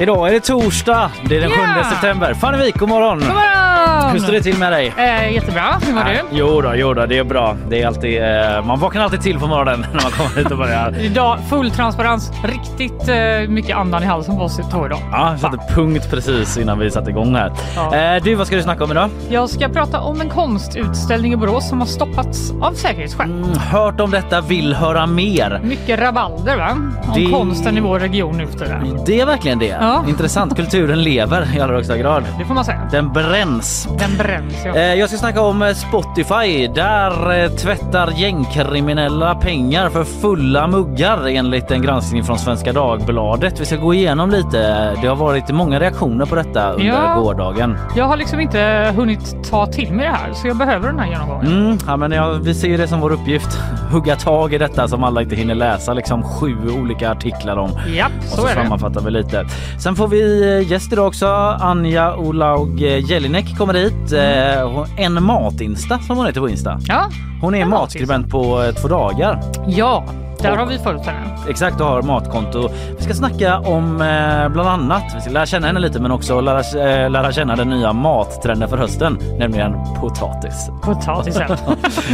Idag är det torsdag, det är den 7 Yeah! september. Fanny Wijk, god morgon! God morgon! Hur står det till med dig? Eh, jättebra. Hur mår du? Jo då, jo då, det är bra. Det är alltid, eh, man vaknar alltid till på morgonen när man kommer hit och börjar. Idag full transparens. Riktigt eh, mycket andan i halsen på oss två idag. Ja, jag satte punkt precis innan vi satte igång här. Ja. Eh, du, vad ska du snacka om idag? Jag ska prata om en konstutställning i Borås som har stoppats av säkerhetsskäl. Mm, hört om detta, vill höra mer. Mycket rabalder va? Om Det- konsten i vår region nu för tiden. Det är verkligen det. Ja. Intressant. Kulturen lever i allra högsta grad. Det får man säga. Den bränns. Den bränns ja. Eh, Jag ska snacka om eh, Spotify. Där eh, tvättar gängkriminella pengar för fulla muggar enligt en granskning från Svenska Dagbladet. Vi ska gå igenom lite. Det har varit många reaktioner på detta under Ja. gårdagen. Jag har liksom inte hunnit ta till mig det här så jag behöver den här genomgången. Mm, ja, men ja, vi ser det som vår uppgift. Hugga tag i detta som alla inte hinner läsa. Liksom sju olika artiklar om. Japp, Och så så är det. sammanfattar vi lite. Sen får vi gäst idag också. Anja Olaug Jelinek kommer hit. Eh, hon- En matinsta som hon heter på Insta. Ja, Hon är En matskribent på eh, två dagar. ja. Där har vi följt henne. Exakt och har matkonto. Vi ska snacka om eh, bland annat, vi ska lära känna henne lite men också lära, eh, lära känna den nya mattrenden för hösten, nämligen potatis. Potatisen.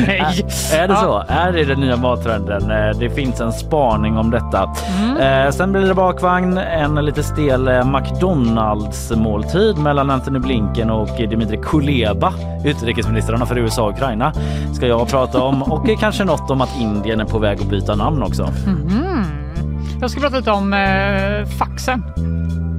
Nej. Är det Ja. så? Är det den nya mattrenden? Eh, Det finns en spaning om detta. Mm. Eh, sen blir det bakvagn, en lite stel eh, McDonalds måltid mellan Anthony Blinken och Dmitrij Kuleba, utrikesministrarna för USA och Ukraina, ska jag prata om och kanske något om att Indien är på väg att byta namn också. Mhm. Jag ska prata lite om eh, faxen.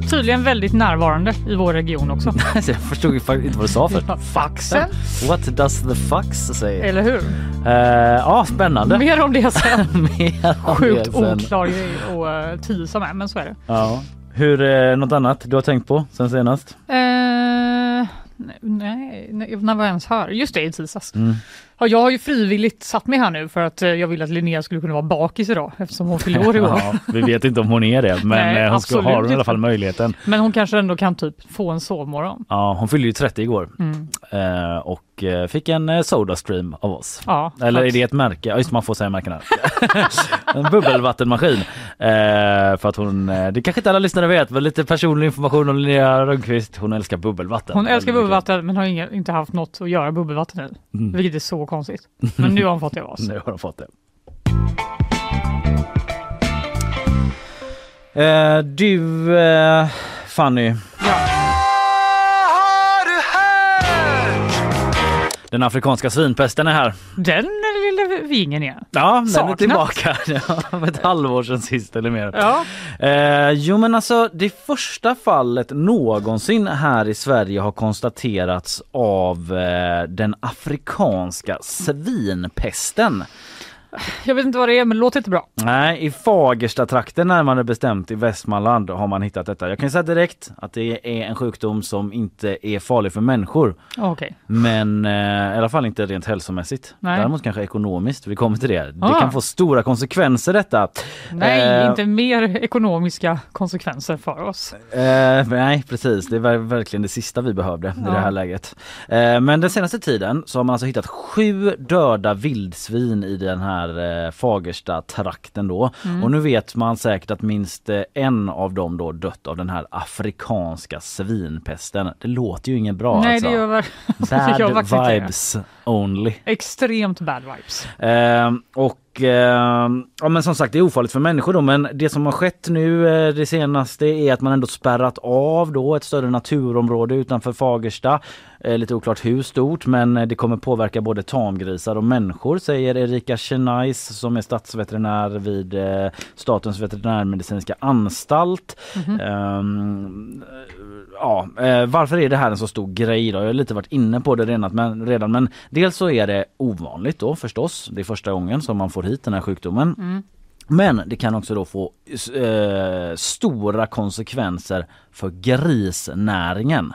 Tydligen väldigt närvarande i vår region också. Så jag förstod inte vad du sa för. Faxen? What does the fax say? Eller hur? Eh, Ja, spännande. Mer om det sen. Mer om Sjukt det sen. oklar grej och uh, tisa med, men så är det. Ja. Hur, eh, något annat du har tänkt på sen senast? Eh, nej, nej, när var jag ens här? Just det, i tisdags. Mm. Ja, jag har ju frivilligt satt mig här nu för att eh, jag vill att Linnea skulle kunna vara bakis idag eftersom hon fyllde år igår. Ja, vi vet inte om hon är det, men Nej, eh, hon ska, har hon i alla fall möjligheten. Men hon kanske ändå kan typ få en sovmorgon. Ja, hon fyllde ju 30 igår Mm. eh, och eh, fick en Sodastream av oss. Ja, Eller är faktiskt. det ett märke? Ja just man får säga märkena. en bubbelvattenmaskin. Eh, för att hon, det kanske inte alla lyssnare vet, men lite personlig information om Linnea Rönnqvist. Hon älskar bubbelvatten. Hon älskar bubbelvatten men har inga, inte haft något att göra bubbelvatten i. Mm. Vilket är så konstigt. Men nu har hon fått det av oss. Nu har de fått det. Eh, du eh, Fanny, Ja. den afrikanska svinpesten är här. Den lilla vingen igen. Ja, den är Saknat. tillbaka. Ja, ett halvår sedan sist eller mer. Ja. Eh, jo men alltså det första fallet någonsin här i Sverige har konstaterats av eh, den afrikanska svinpesten. Jag vet inte vad det är men det låter inte bra. Nej, i Fagersta-trakten närmare bestämt i Västmanland har man hittat detta. Jag kan säga direkt att det är en sjukdom som inte är farlig för människor. Okej. Men eh, i alla fall inte rent hälsomässigt. Nej. Däremot kanske ekonomiskt. Vi kommer till det. Det Ah. kan få stora konsekvenser detta. Nej, Eh, inte mer ekonomiska konsekvenser för oss. Eh, nej precis, det var verkligen det sista vi behövde i Ja. det här läget. Eh, men den senaste tiden så har man alltså hittat sju döda vildsvin i den här eh, Fagersta trakten då. Mm. Och nu vet man säkert att minst eh, en av dem då dött av den här afrikanska svinpesten. Det låter ju inget bra Nej, alltså. det gör, Bad det. vibes only. Extremt bad vibes. Eh, och eh, ja men som sagt det är ofarligt för människor då men det som har skett nu eh, det senaste är att man ändå spärrat av då ett större naturområde utanför Fagersta. Eh, lite oklart hur stort men eh, det kommer påverka både tamgrisar och människor säger Erika Chenais som är statsveterinär vid eh, Statens veterinärmedicinska anstalt. Ehm, ja, eh, varför är det här en så stor grej då? Jag har lite varit inne på det redan men, redan men dels så är det ovanligt då förstås. Det är första gången som man får hit den här sjukdomen. Men det kan också då få eh, stora konsekvenser för grisnäringen.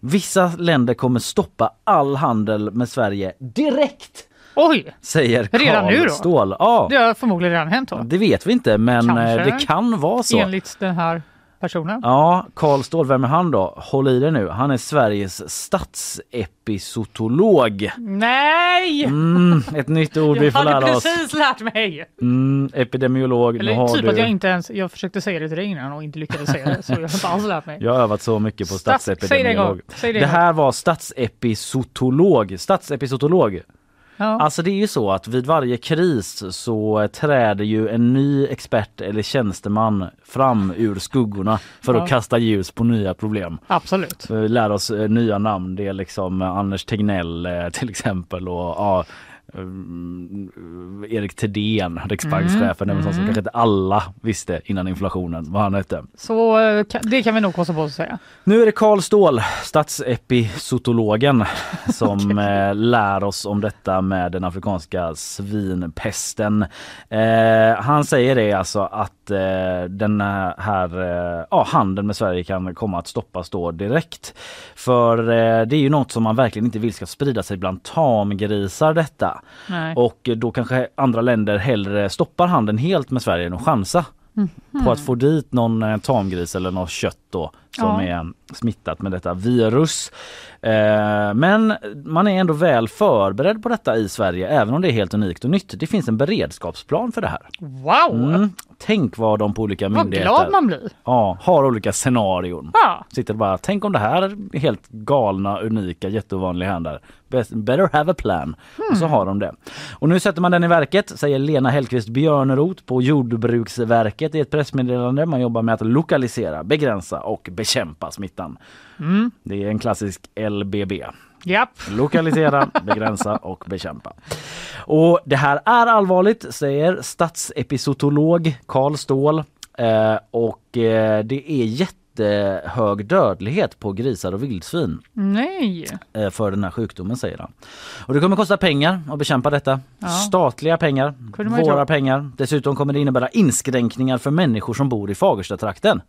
Vissa länder kommer stoppa all handel med Sverige direkt Oj! säger Redan nu då? Ståhl. Ja, Det har förmodligen redan hänt då. det vet vi inte men Kanske. eh, det kan vara så. Enligt den här personen. Ja, Karl Ståhl, vem är han då? Håll i det nu. Han är Sveriges statsepisotolog. Nej! Mm, ett nytt ord vi jag får hade lära oss. precis lärt mig. Mm, epidemiolog. nu Eller har typ du... att jag inte ens, jag försökte säga det till dig innan och inte lyckades säga det. Så jag har inte alls lärt mig. Jag har övat så mycket på Stats- säg det statsepidemiolog. Säg det Det här var statsepisotolog. Statsepisotolog. Ja. Alltså det är ju så att vid varje kris så träder ju en ny expert eller tjänsteman fram ur skuggorna för Ja. att kasta ljus på nya problem. Absolut. Vi lär oss eh, nya namn. Det är liksom Anders Tegnell eh, till exempel och ja, Erik Thedéen, riksbankschefen, mm. sånt som kanske inte alla visste innan inflationen vad han hette. Så eh, det kan vi nog kosta på oss att säga. Nu är det Karl Ståhl, statsepisotologen, som eh, lär oss om detta med den afrikanska svinpesten. Eh, han säger det alltså att eh, den här eh, ja, handeln med Sverige kan komma att stoppas då direkt. För eh, det är ju något som man verkligen inte vill ska sprida sig bland tamgrisar detta. Nej. Och då kanske andra länder hellre stoppar handeln helt med Sverige än att chansa på att få dit någon eh, tamgris eller något kött då som Ja. är smittat med detta virus. Eh, men man är ändå väl förberedd på detta i Sverige även om det är helt unikt och nytt. Det finns en beredskapsplan för det här. Wow! Mm. Tänk vad de på olika Vad myndigheter glad man blir. ja, har olika scenarion. Ja. Sitter bara, tänk om det här är helt galna, unika, jätteovanliga händer. Better have a plan. Och så har de det. Och nu sätter man den i verket, säger Lena Hellqvist Björneroth på Jordbruksverket i ett pressmeddelande. Man jobbar med att lokalisera, begränsa och bekämpa smittan. Det är en klassisk LBB. Japp. Lokalisera, begränsa och bekämpa. Och det här är allvarligt säger statsepisotolog Karl Ståhl. Eh, och eh, det är jättehög dödlighet på grisar och vildsvin Nej. eh, för den här sjukdomen säger han. Och det kommer kosta pengar att bekämpa detta. Ja. Statliga pengar, våra pengar. Dessutom kommer det innebära inskränkningar för människor som bor i Fagerstatrakten.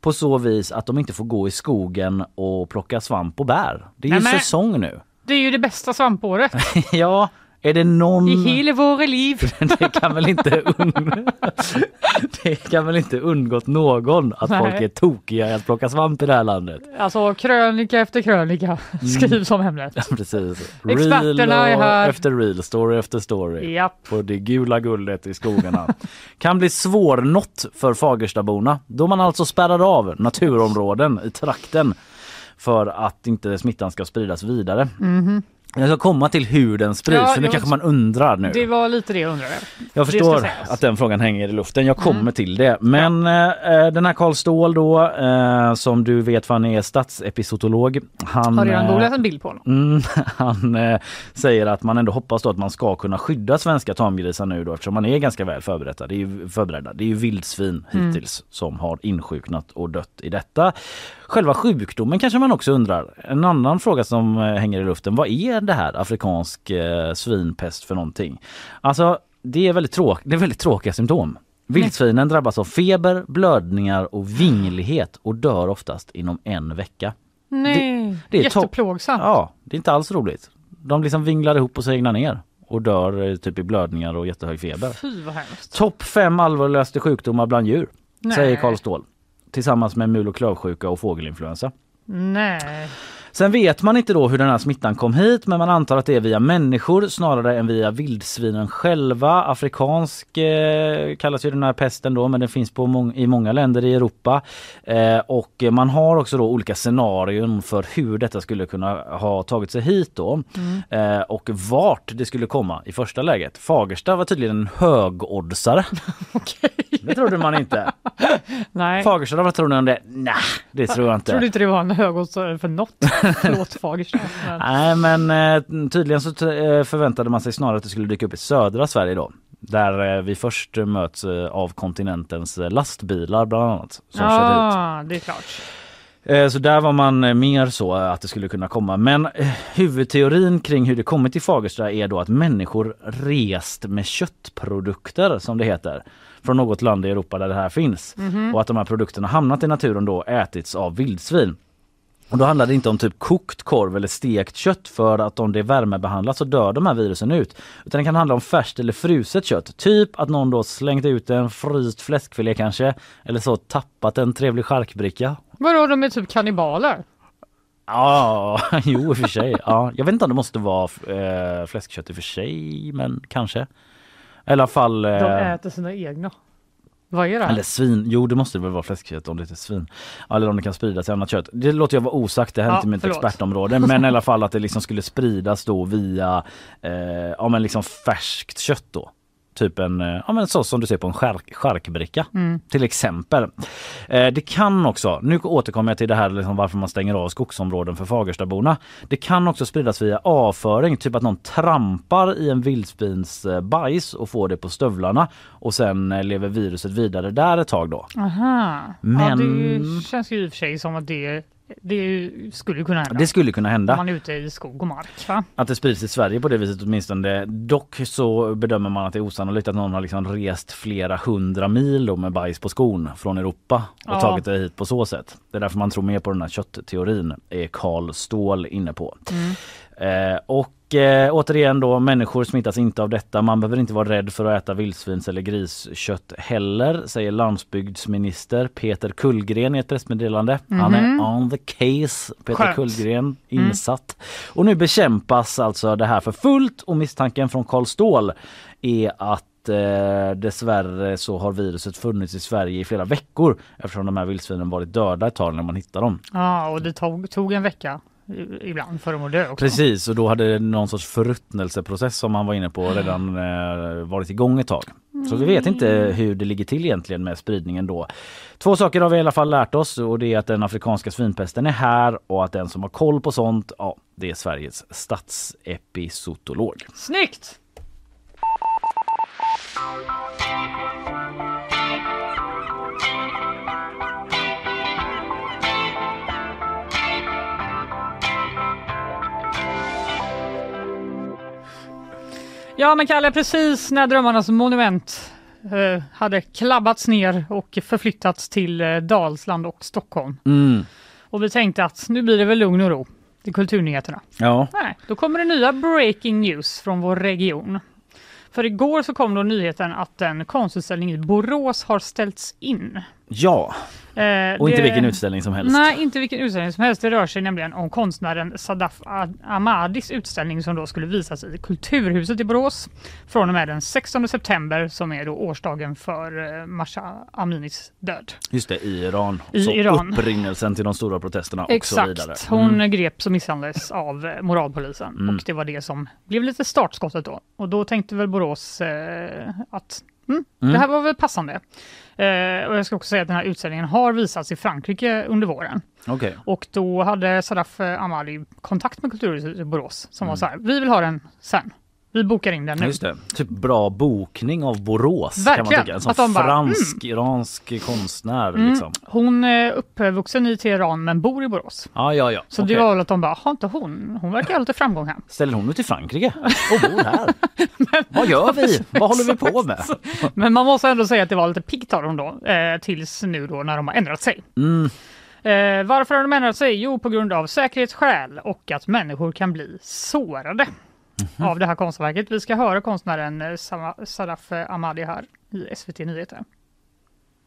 På så vis att de inte får gå i skogen och plocka svamp och bär. Det är ju Nämen. säsong nu. Det är ju det bästa svampåret ja, är det någon... i hela våra liv. det kan väl inte und... det kan väl inte undgått någon att Nej. folk är tokiga i att plocka svamp i det här landet. Alltså krönika efter krönika skrivs om ämnet. Precis. Experterna är här. efter reel, story efter story. Japp. På det gula guldet i skogarna. kan bli svårnått för Fagerstaborna då man alltså spärrar av naturområden i trakten för att inte smittan ska spridas vidare. Jag ska komma till hur den sprids. Ja, för nu kanske man undrar nu. Det var lite det jag undrade. Jag förstår att den frågan hänger i luften. Jag kommer Mm. till det. Men eh, den här Karl Ståhl då, eh, som du vet för han är statsepisotolog. Han, Har redan eh, googlat en bild på honom. Mm, han eh, säger att man ändå hoppas då att man ska kunna skydda svenska tamgrisar nu då eftersom man är ganska väl förberedda. Det är ju, förberedda. Det är ju vildsvin Mm. hittills som har insjuknat och dött i detta. Själva sjukdomen kanske man också undrar. En annan fråga som eh, hänger i luften. Vad är det här afrikansk eh, svinpest för någonting? Alltså det är väldigt, tråk det är väldigt tråkiga symptom. Vildsvinen drabbas av feber, blödningar och vinglighet och dör oftast inom en vecka. Nej, det är topp. jätteplågsamt. Ja, det är inte alls roligt. De liksom vinglar ihop och segnar ner och dör eh, typ i blödningar och jättehög feber. Fy vad hemskt. Topp fem allvarligaste sjukdomar bland djur, Nej. säger Karl Ståhl. Tillsammans med mul och klövsjuka och fågelinfluensa. Nej. Sen vet man inte då hur den här smittan kom hit men man antar att det är via människor snarare än via vildsvinen själva. Afrikansk eh, kallas ju den här pesten då men den finns på mång- i många länder i Europa. Eh, och man har också då olika scenarion för hur detta skulle kunna ha tagit sig hit då. Eh, och vart det skulle komma i första läget. Fagersta var tydligen en högoddsare. Det trodde man inte. Nej. Fagersta, vad tror ni om det? Nej, det tror jag inte. Trodde inte det var en högoddsare för något. Förlåt Fagersta. Nej men eh, tydligen så eh, förväntade man sig snarare att det skulle dyka upp i södra Sverige då. Där eh, vi först möts av kontinentens lastbilar bland annat. Som. Ja, det är klart. Så där var man mer så att det skulle kunna komma. Men huvudteorin kring hur det kommit till Fagersta är då att människor rest med köttprodukter som det heter från något land i Europa där det här finns. Och att de här produkterna hamnat i naturen då ätits av vildsvin. Och då handlar det inte om typ kokt korv eller stekt kött för att om det är värmebehandlat så dör de här virusen ut. Utan det kan handla om färskt eller fruset kött. Typ att någon då slängt ut en fryst fläskfilé kanske. Eller så tappat en trevlig charkbricka. Vadå, de är typ kannibaler? Ja, jo i och för sig. Ja, jag vet inte om det måste vara eh, fläskkött i och för sig, men kanske. I alla fall... De Eh, äter sina egna. Vad är det eller svin. Jo, det måste väl vara fläskkött om det är svin. Eller om det kan spridas till annat kött. Det låter jag vara osagt. Det här är Ja, inte mitt förlåt. expertområde. Men i alla fall att det liksom skulle spridas då via eh, ja, men liksom färskt kött då. Typ en, eh, ja men så som du ser på en chark, charkbricka Mm. till exempel. Eh, det kan också, nu återkommer jag till det här liksom varför man stänger av skogsområden för Fagerstaborna. Det kan också spridas via avföring, typ att någon trampar i en vildsvins bajs och får det på stövlarna och sen eh, lever viruset vidare där ett tag då. Aha. Ja, Men- det känns ju i och för sig som att det, det skulle kunna hända. Det skulle kunna Om hända man är ute i skog och mark. Va? att det sprids i Sverige på det viset åtminstone. Dock så bedömer man att det är osannolikt att någon har liksom rest flera hundra mil med bajs på skon från Europa och Ja. tagit det hit på så sätt. Det är därför man tror mer på den här köttteorin, är Karl Ståhl inne på. Eh, och eh, återigen då, människor smittas inte av detta. Man behöver inte vara rädd för att äta vildsvins eller griskött heller, säger landsbygdsminister Peter Kullgren i ett pressmeddelande. Han är on the case, Peter Skönt. Kullgren, insatt. Och nu bekämpas alltså det här för fullt och misstanken från Karl Ståhl är att eh, dessvärre så har viruset funnits i Sverige i flera veckor eftersom de här vildsvinen varit döda ett tag när man hittar dem. Ja, och det tog, tog en vecka ibland för dem att dö också. Precis, och då hade någon sorts förruttnelseprocess som han var inne på redan eh, varit igång ett tag. Så vi vet inte hur det ligger till egentligen med spridningen då. Två saker har vi i alla fall lärt oss och det är att den afrikanska svinpesten är här och att den som har koll på sånt, ja, det är Sveriges statsepizootolog. Snyggt! Ja men Kalle, precis när Drömmarnas monument eh, hade klabbats ner och förflyttats till eh, Dalsland och Stockholm. Mm. Och vi tänkte att nu blir det väl lugn och ro till kulturnyheterna. Ja, Nej, då kommer det nya breaking news från vår region. För igår så kom då nyheten att en konstutställning i Borås har ställts in. Ja. Eh, och inte det- vilken utställning som helst. Nej, inte vilken utställning som helst. Det rör sig nämligen om konstnären Sadaf Ad- Ahmadis utställning som då skulle visas i Kulturhuset i Borås från och med den 16 september som är då årsdagen för eh, Masha Aminis död. Just det, i Iran. I så Iran. upprinnelsen till de stora protesterna och så vidare. Exakt. Hon Mm. greps och misshandlades av eh, moralpolisen Mm. och det var det som blev lite startskottet då. Och då tänkte väl Borås eh, att mm, Mm. det här var väl passande. Eh, och jag ska också säga att den här utställningen har visats i Frankrike under våren. Okej. Och då hade Sadaf eh, Amali kontakt med Kulturhuset i Borås som Mm. var så här, vi vill ha den sen. Vi bokar in den nu. Just det. Typ bra bokning av Borås kan man Verkligen. tycka. En sån Att de bara, fransk, iransk konstnär Mm. liksom. Hon är uppvuxen i Teheran men bor i Borås. Ja, ja, ja. Så Okej. det var väl att de bara, har inte hon? Hon verkar ha lite framgång här. Ställer hon ut till Frankrike och bor här? Vad gör vi? Vad håller vi på med? Men man måste ändå säga att det var lite piggt av dem då, eh, tills nu då när de har ändrat sig. Mm. Eh, varför har de ändrat sig? Jo, på grund av säkerhetsskäl och att människor kan bli sårade Mhm. av det här konstverket. Vi ska höra konstnären eh, Sadaf eh, Ahmadi här i SVT Nyheter.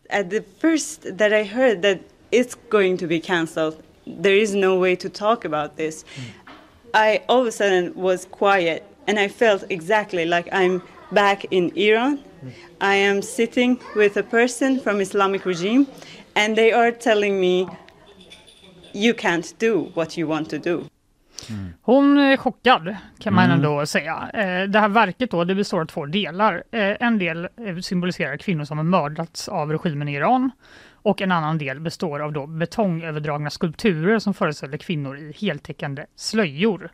At the first that I heard that it's going to be cancelled, there is no way to talk about this. I all of a sudden was quiet and I felt exactly like I'm back in Iran. I am sitting with a person from Islamic regime and they are telling me you can't do what you want to do. Hon är chockad kan man Mm. ändå säga. Eh, Det här verket då, det består av två delar. Eh, En del eh, symboliserar kvinnor som har mördats av regimen i Iran och en annan del består av då betongöverdragna skulpturer som föreställer kvinnor i heltäckande slöjor.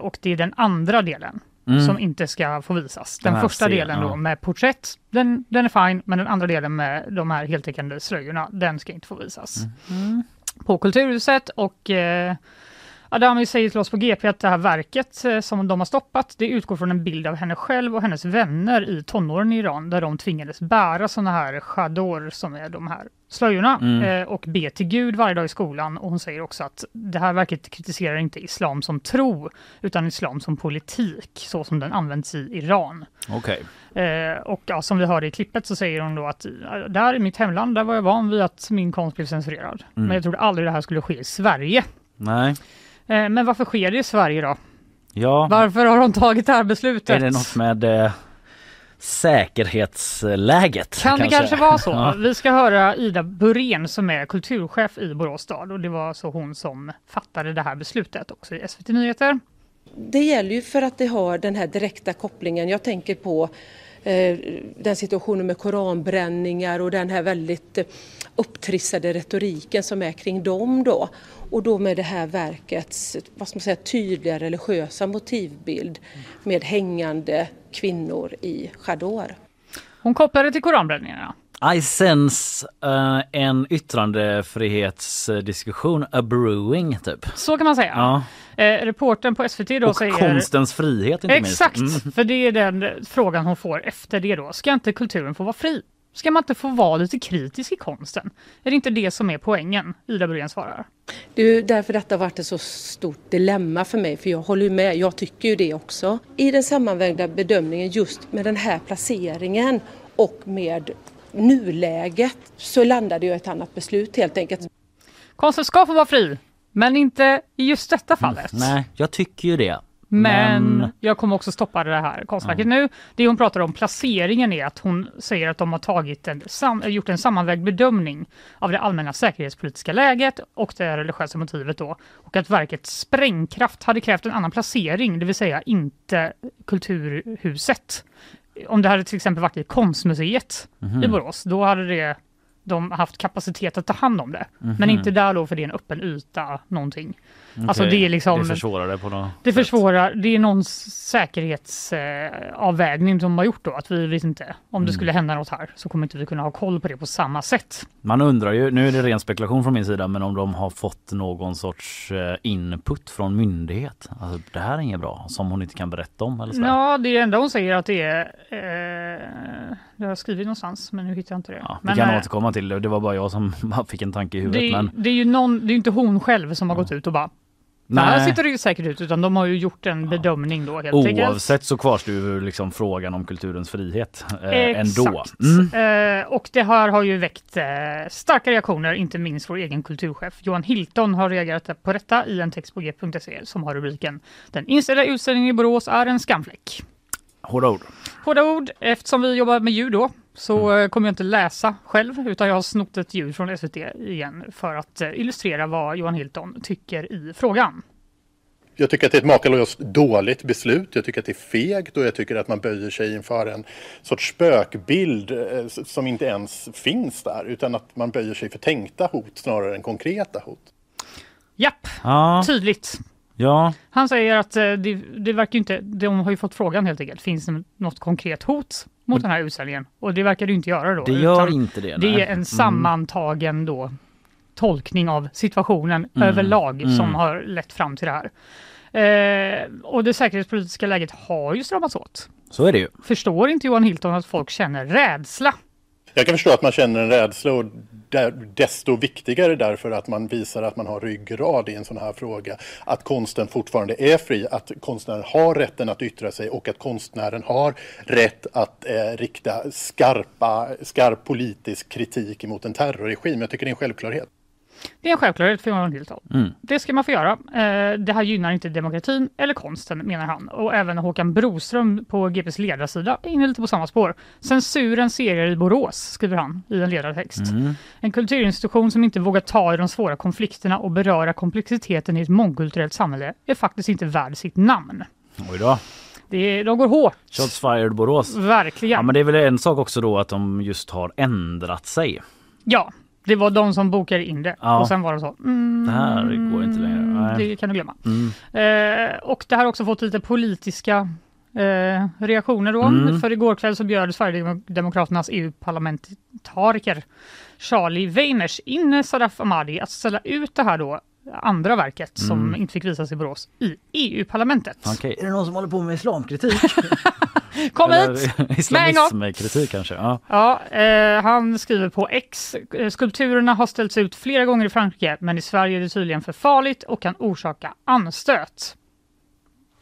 Och det är den andra delen Mm. som inte ska få visas. Den Den första scen- delen då ja. med porträtt, den, den är fin, men den andra delen med de här heltäckande slöjorna, den ska inte få visas. Mm. på Kulturhuset och eh, Adami säger till oss på GP att det här verket eh, som de har stoppat, det utgår från en bild av henne själv och hennes vänner i tonåren i Iran, där de tvingades bära sådana här chador som är de här slöjorna Mm. eh, och be till Gud varje dag i skolan. Och hon säger också att det här verket kritiserar inte islam som tro, utan islam som politik, så som den används i Iran. Okej. Eh, och ja, som vi hörde i klippet så säger hon då att där i mitt hemland, där var jag van vid att min konst blev censurerad. Mm. Men jag trodde aldrig det här skulle ske i Sverige. Nej. Eh, men varför sker det i Sverige då? Ja. Varför har de tagit det här beslutet? Är det något med eh, säkerhetsläget? Kan det kanske vara så? Ja. Vi ska höra Ida Burén som är kulturchef i Borås stad och det var så hon som fattade det här beslutet också i SVT Nyheter. Det gäller ju för att det har den här direkta kopplingen. Jag tänker på Eh, den situationen med koranbränningar och den här väldigt eh, upptrissade retoriken som är kring dem då. Och då med det här verkets vad ska man säga, tydliga religiösa motivbild med hängande kvinnor i chador. Hon kopplade till koranbränningarna. I sense eh, en yttrandefrihetsdiskussion, a brewing typ. Så kan man säga. Ja. Eh, reporten på SVT då Och säger... konstens frihet inte Exakt, minst. Mm. för det är den frågan hon får efter det då. Ska inte kulturen få vara fri? Ska man inte få vara lite kritisk i konsten? Är det inte det som är poängen? Ida Burén svarar. Det är därför detta har varit ett så stort dilemma för mig, för jag håller ju med, jag tycker ju det också. I den sammanvägda bedömningen just med den här placeringen och med nuläget så landade jag i ett annat beslut helt enkelt. Konsten ska få vara fri, men inte i just detta fallet. Nej, jag tycker ju det. Men, Men- jag kommer också stoppa det här konstverket nu. Det hon pratar om placeringen är att hon säger att de har tagit en, sam, gjort en sammanvägd bedömning av det allmänna säkerhetspolitiska läget och det religiösa motivet då. Och att verkets sprängkraft hade krävt en annan placering, det vill säga inte Kulturhuset. Om det hade till exempel varit i Konstmuseet i Borås, då hade det de haft kapacitet att ta hand om det. Men inte där då för det är en öppen yta någonting. Alltså Okej, det är liksom... Det försvårar det på något Det sätt. försvårar, det är någon säkerhetsavvägning de har gjort då, att vi vet inte, om det skulle hända något här så kommer inte vi kunna ha koll på det på samma sätt. Man undrar ju, nu är det ren spekulation från min sida, men om de har fått någon sorts eh, input från myndighet. Alltså det här är inget bra, som hon inte kan berätta om eller så. Ja, det enda hon säger att det är, eh, det har jag skrivit någonstans men nu hittar jag inte det. Ja, vi men, kan eh, återkomma till det. Det var bara jag som fick en tanke i huvudet. det, men det är ju någon, det är inte hon själv som har gått ut och bara det här nej, sitter det säkert ut utan de har ju gjort en bedömning då helt enkelt. oavsett så kvarstår ju liksom frågan om kulturens frihet eh, ändå. Mm. Eh, och det här har ju väckt eh, starka reaktioner, inte minst vår egen kulturchef Johan Hilton har reagerat på detta i en text på g.se som har rubriken Den inställda utställningen i Borås är en skamfläck. Hårda ord. Hårda ord, eftersom vi jobbar med ljud då så eh, kommer jag inte läsa själv utan jag har snott ett ljud från SVT igen för att eh, illustrera vad Johan Hilton tycker i frågan. Jag tycker att det är ett makalöst dåligt beslut. Jag tycker att det är fegt och jag tycker att man böjer sig inför en sorts spökbild eh, som inte ens finns där. Utan att man böjer sig för tänkta hot snarare än konkreta hot. Japp, Ja, tydligt. Ja, Han säger att eh, det, det verkar inte, de har ju fått frågan helt enkelt, finns det något konkret hot mot den här utställningen? Och det verkar det inte göra då. det gör inte det. det är en sammantagen då tolkning av situationen Mm, överlag mm. som har lett fram till det här. Eh, och det säkerhetspolitiska läget har ju stramats åt. Så är det ju. Förstår inte Johan Hilton att folk känner rädsla? Jag kan förstå att man känner en rädsla och desto viktigare därför att man visar att man har ryggrad i en sån här fråga. Att konsten fortfarande är fri, att konstnären har rätten att yttra sig och att konstnären har rätt att eh, rikta skarpa, skarp politisk kritik mot en terrorregim. Jag tycker det är en självklarhet. Det är en självklarhet för Johan Hilton. Mm. Det ska man få göra. Eh, det här gynnar inte demokratin eller konsten, menar han. Och även Håkan Broström på GPs ledarsida är inne lite på samma spår. Censuren serier i Borås, skriver han i en ledartext. Mm. En kulturinstitution som inte vågar ta i de svåra konflikterna och beröra komplexiteten i ett mångkulturellt samhälle är faktiskt inte värd sitt namn. Oj då. Det de går hårt, Shots fired Borås. verkligen. Ja men det är väl en sak också då att de just har ändrat sig. Ja, det var de som bokade in det. Ja. Och sen var det så. Mm, Det här går inte längre. Nej. Det kan du glömma. Mm. Eh, och det har också fått lite politiska eh, reaktioner då. Mm. För igår kväll så bjöd Sverigedemokraternas EU-parlamentariker Charlie Weimers in Sadaf Ahmadi att ställa ut det här då andra verket som Mm. inte fick visas i Borås i EU-parlamentet. Okej, är det någon som håller på med islamkritik? Kom hit! Eller islamismkritik kanske? Ja. Ja, eh, han skriver på X. eh, Skulpturerna har ställts ut flera gånger i Frankrike, men i Sverige är det tydligen för farligt och kan orsaka anstöt.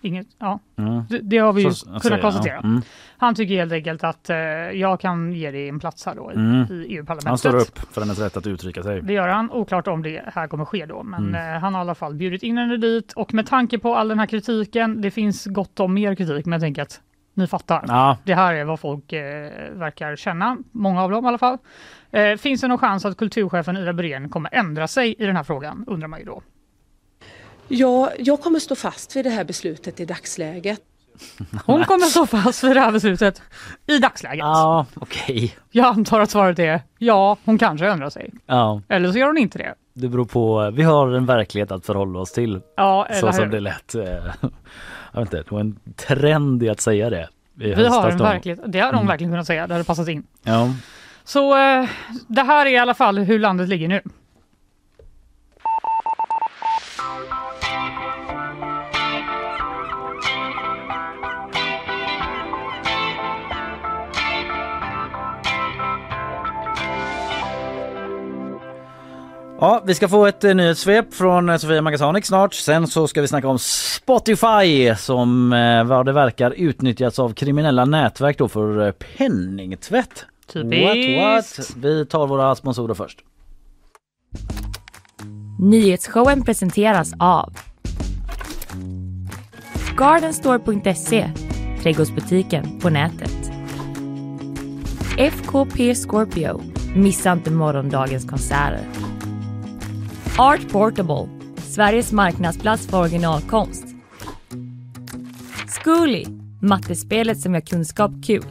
Inget, ja, Mm. det, det har vi ju Så- kunnat ja. konstatera. Mm. Han tycker helt enkelt att eh, jag kan ge dig en plats här då i, Mm. i EU-parlamentet. Han står upp för hennes rätt att uttrycka sig. Det gör han. Oklart om det här kommer ske då, men Mm. eh, han har i alla fall bjudit in henne dit och med tanke på all den här kritiken, det finns gott om mer kritik, men jag tänker att ni fattar. Ja, Det här är vad folk eh, verkar känna, många av dem i alla fall. Eh, finns det någon chans att kulturchefen Ida Breen kommer ändra sig i den här frågan, undrar man ju då. Ja, jag kommer stå fast vid det här beslutet i dagsläget. Hon kommer stå fast vid det här beslutet i dagsläget. ja okej. Jag antar att svaret är ja, hon kanske ändrar sig. Ja, Eller så gör hon inte det. det beror på. Vi har en verklighet att förhålla oss till. Ja, Så eller som hur? det lät. eh, Jag vet inte, det var en trend i att säga det. i Vi har en verklighet, det hade hon Mm. verkligen kunnat säga, det hade passat in. Ja. Så eh, det här är i alla fall hur landet ligger nu. Ja, vi ska få ett eh, nyhetssvep från eh, Sofia Magasanik snart. Sen så ska vi snacka om Spotify som eh, vad det verkar utnyttjats av kriminella nätverk då för eh, penningtvätt. Typiskt. What, what? Vi tar våra sponsorer först. Nyhetsshowen presenteras av Gardenstore.se, trädgårdsbutiken på nätet. FKP Scorpio, missa inte morgondagens konserter. Art Portable, Sveriges marknadsplats för originalkonst. Zcooly, mattespelet som gör kunskap kul.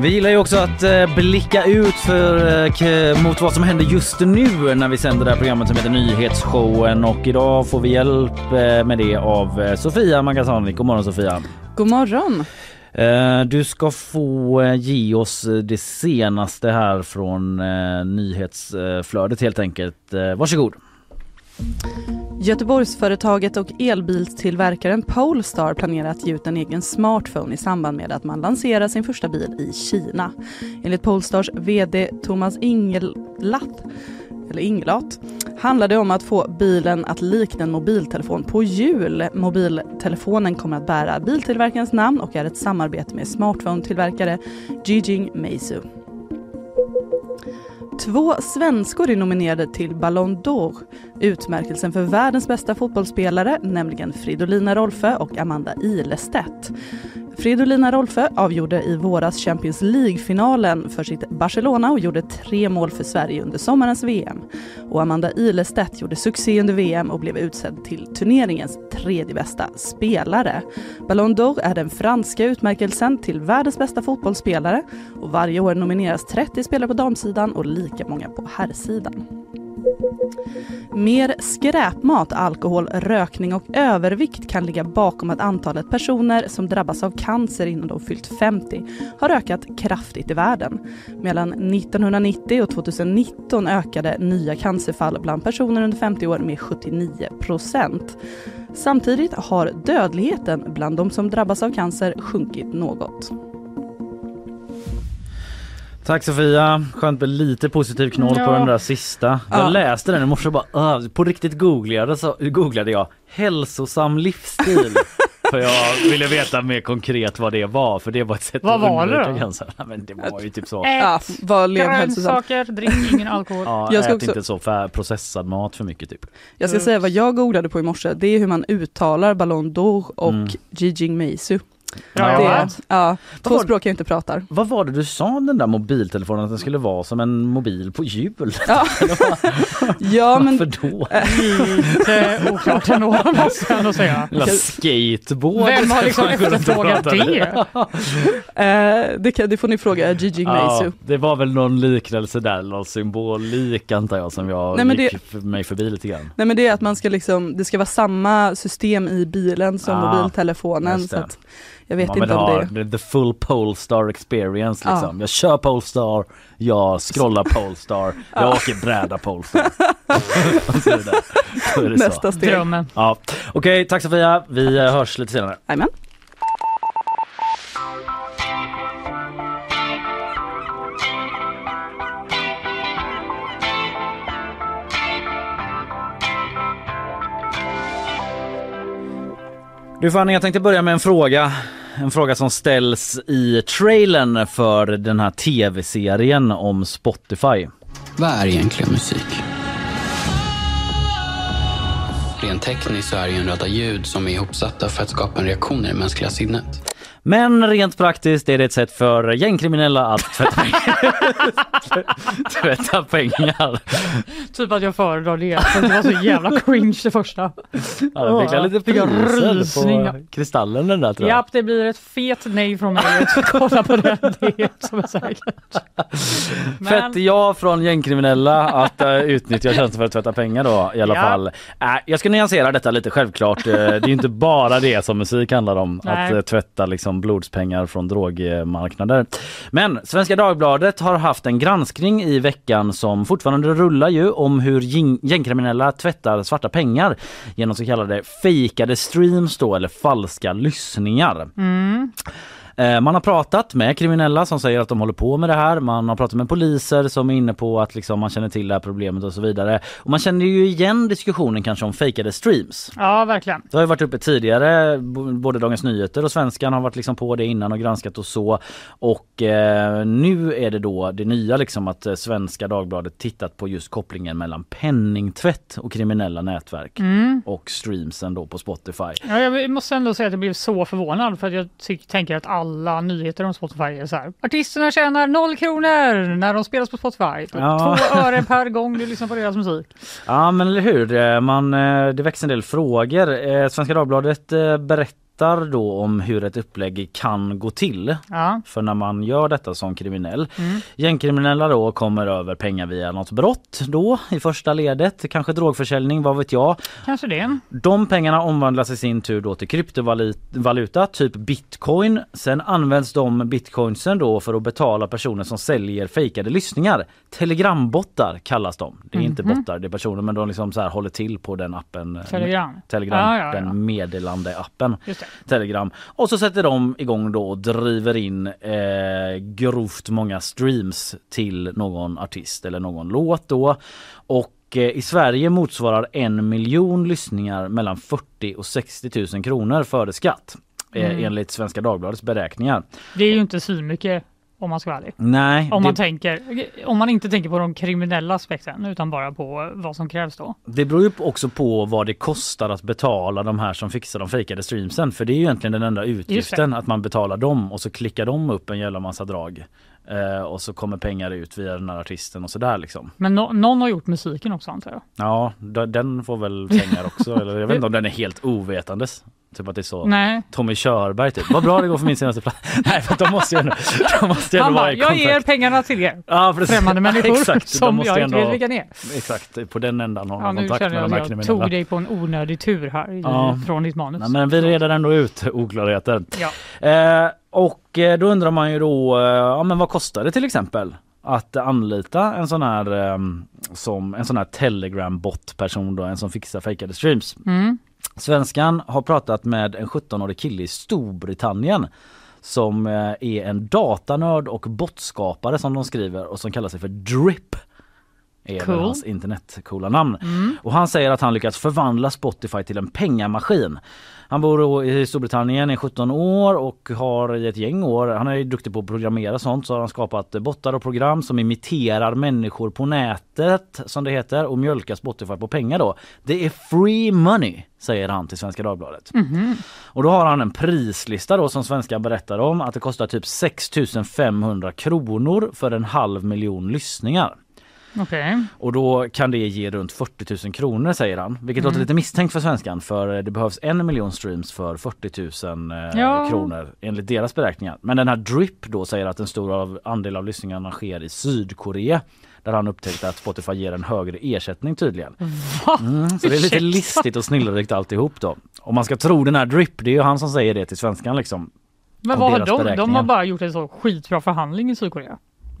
Vi gillar ju också att eh, blicka ut för, eh, mot vad som händer just nu när vi sänder det här programmet som heter Nyhetsshowen och idag får vi hjälp eh, med det av Sofia Magasanik. God morgon Sofia! God morgon! Eh, du ska få eh, ge oss eh, det senaste här från nyhetsflödet helt enkelt. Varsågod! Göteborgsföretaget och elbilstillverkaren Polestar planerar att ge ut en egen smartphone i samband med att man lanserar sin första bil i Kina. Enligt Polestars VD Thomas Ingelath eller Inglat, handlar det om att få bilen att likna en mobiltelefon på hjul. Mobiltelefonen kommer att bära biltillverkarens namn och är ett samarbete med smartphone-tillverkare Jijing Meizu. Två svenskor är nominerade till Ballon d'Or, utmärkelsen för världens bästa fotbollsspelare, nämligen Fridolina Rolfö och Amanda Ilestedt. Fridolina Rolfö avgjorde i våras Champions League-finalen för sitt Barcelona och gjorde tre mål för Sverige under sommarens VM. Och Amanda Ilestedt gjorde succé under VM och blev utsedd till turneringens tredje bästa spelare. Ballon d'Or är den franska utmärkelsen till världens bästa fotbollsspelare och varje år nomineras 30 spelare på damsidan och lika många på herrsidan. Mer skräpmat, alkohol, rökning och övervikt kan ligga bakom att antalet personer som drabbas av cancer innan de fyllt 50 har ökat kraftigt i världen. Mellan 1990 och 2019 ökade nya cancerfall bland personer under 50 år med 79 procent. Samtidigt har dödligheten bland de som drabbas av cancer sjunkit något. Tack Sofia! Skönt med lite positiv knoll på Ja. den där sista. Jag Ja. läste den i morse och bara uh, på riktigt googlade, så, googlade jag hälsosam livsstil. för jag ville veta mer konkret vad det var för det var ett sätt Vad att var det då? Nej, men det var ju typ så. Ja, Ät vad grönsaker, drick ingen alkohol. Ja, Jag ska ät också- inte så fär, processad mat för mycket typ. Jag ska säga vad jag googlade på i morse. Det är hur man uttalar Ballon d'Or och Mm. Jijing Meizu. Ja, Det, ja. ja, två var- språk jag inte pratar. Vad var det du sa om den där mobiltelefonen att den skulle vara som en mobil på hjul? Ja, ja men Varför då? Lite oklart ändå måste jag ändå säga. Lilla skateboard. Vem har liksom efterfrågat det? eh, det, kan, det får ni fråga Gigi Ja, Gnacio. det var väl någon liknelse där, någon symbolik antar jag som jag Nej, men gick det- för mig förbi lite grann. Nej men det är att man ska liksom, det ska vara samma system i bilen som Ah, mobiltelefonen. just Så att jag vet Man inte vill om ha det the full Polestar experience Ja. liksom. Jag kör Polestar, jag scrollar Polestar, jag åker bräda Polestar. Är det så. nästa steg. Drömmen. Ja. Okej, tack Sofia. Vi eh, hörs lite senare. Jajamän. Du Fanny, jag tänkte börja med en fråga. En fråga som ställs i trailern för den här tv-serien om Spotify. Vad är egentligen musik? Rent tekniskt så är det ju en röda ljud som är ihopsatta för att skapa en reaktion i det mänskliga sinnet. Men rent praktiskt är det ett sätt för gängkriminella att tvätta pengar. tvätta pengar. Typ att jag föredrar det. För det var så jävla cringe det första. Ja, det fick jag lite priser på Kristallen den där tror jag. Japp, det blir ett fet nej från mig att kolla på den. Det är som är säkert. Fett ja från gängkriminella att uh, utnyttja tjänster för att tvätta pengar då i alla Ja. fall. Äh, jag ska nyansera detta lite självklart. Eh, det är ju inte bara det som musik handlar om. Nej. Att uh, tvätta liksom blodspengar från drogmarknader. Men Svenska Dagbladet har haft en granskning i veckan som fortfarande rullar ju om hur gängkriminella tvättar svarta pengar genom så kallade fejkade streams då eller falska lyssningar. Mm. Man har pratat med kriminella som säger att de håller på med det här. Man har pratat med poliser som är inne på att liksom man känner till det här problemet och så vidare. Och man känner ju igen diskussionen kanske om fejkade streams. Ja, verkligen. Det har ju varit uppe tidigare, både Dagens Nyheter och Svenskan har varit liksom på det innan och granskat och så. Och eh, nu är det då det nya liksom att eh, Svenska Dagbladet tittat på just kopplingen mellan penningtvätt och kriminella nätverk Mm. och streamsen då på Spotify. Ja, jag måste ändå säga att jag blev så förvånad för att jag tänker att alla nyheter om Spotify är så här. Artisterna tjänar noll kronor när de spelas på Spotify. Typ Ja. Två öre per gång du lyssnar på deras musik. Ja men eller hur, Eh, man, eh, det växer en del frågor. Eh, Svenska Dagbladet eh, berättar då om hur ett upplägg kan gå till. Ja. För när man gör detta som kriminell. Mm. Gängkriminella då kommer över pengar via något brott då i första ledet. Kanske drogförsäljning, vad vet jag. Kanske det. De pengarna omvandlas i sin tur då till kryptovaluta, typ bitcoin. Sen används de bitcoinsen då för att betala personer som säljer fejkade lyssningar. Telegrambottar kallas de. Det är inte Mhm. bottar, det är personer men de liksom så här håller till på den appen. Telegram. Telegram, Ja, ja, ja. den meddelande-appen. Just det. Telegram. Och så sätter de igång då och driver in eh, grovt många streams till någon artist eller någon låt då. Och eh, i Sverige motsvarar en miljon lyssningar mellan 40 och 60 000 kronor före skatt. Eh, Mm. enligt Svenska Dagbladets beräkningar. Det är ju inte så mycket om man ska vara ärlig. Nej, Om man, det, tänker, om man inte tänker på de kriminella aspekten utan bara på vad som krävs då. det beror ju också på vad det kostar att betala de här som fixar de fejkade streamsen. För det är ju egentligen den enda utgiften att man betalar dem och så klickar de upp en jävla massa drag. Eh, och så kommer pengar ut via den här artisten och sådär liksom. Men nå- någon har gjort musiken också antar jag. Ja, den får väl pengar också. eller jag vet inte om den är helt ovetandes. Typ att det är så. Nej. Tommy Körberg typ. Vad bra det går för min senaste plats. Nej för de måste ju ändå, de måste ju ändå vara i jag kontakt. ger pengarna till er. Ja, precis. Främmande människor Exakt, de som måste jag inte vilka ni är. Exakt, på den ändan har Ja, man nu kontakt med de här kriminella. tog dig på en onödig tur här Ja. från ditt manus. Nej, men vi reder ändå ut oklarheter. Ja. Eh, och eh, då undrar man ju då, eh, ja men vad kostar det till exempel? Att anlita en sån här eh, som en sån här telegram bot person då, en som fixar fejkade streams. Mm. Svenskan har pratat med en 17-årig kille i Storbritannien som eh, är en datanörd och botskapare som de skriver och som kallar sig för Drip. är Cool. hans internetcoola namn. Mm. Och han säger att han lyckats förvandla Spotify till en pengamaskin. Han bor i Storbritannien i 17 år och har i ett gäng år, han är duktig på att programmera sånt, så har han skapat bottar och program som imiterar människor på nätet som det heter och mjölkar Spotify på pengar då. Det är free money säger han till Svenska Dagbladet. Mhm. Och då har han en prislista då som Svenska berättar om att det kostar typ 6500 kronor för en halv miljon lyssningar. Okej. Och då kan det ge runt 40 000 kronor säger han. Vilket Mm. låter lite misstänkt för svenskan för det behövs en miljon streams för 40 000 eh, Ja. kronor enligt deras beräkningar. Men den här Drip då säger att en stor av, andel av lyssningarna sker i Sydkorea. Där han upptäckte att Spotify ger en högre ersättning tydligen. Mm, så det är lite listigt och snillrikt alltihop då. Om man ska tro den här Drip, det är ju han som säger det till svenskan liksom. Men vad har de? De har bara gjort en så skitbra förhandling i Sydkorea.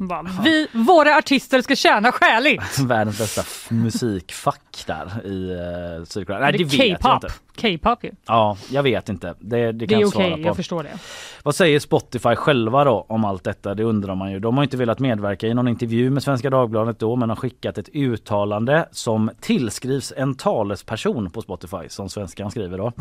De vi, våra artister ska tjäna skäligt! Världens bästa musikfack där i uh, Sydkorea. Är Nej det det vet jag inte. K-pop ju. Ja, jag vet inte. Det, det Det kan är okej, på. jag förstår det. Vad säger Spotify själva då om allt detta? Det undrar man ju. De har inte velat medverka i någon intervju med Svenska Dagbladet då men har skickat ett uttalande som tillskrivs en talesperson på Spotify som svenskan skriver då. Eh,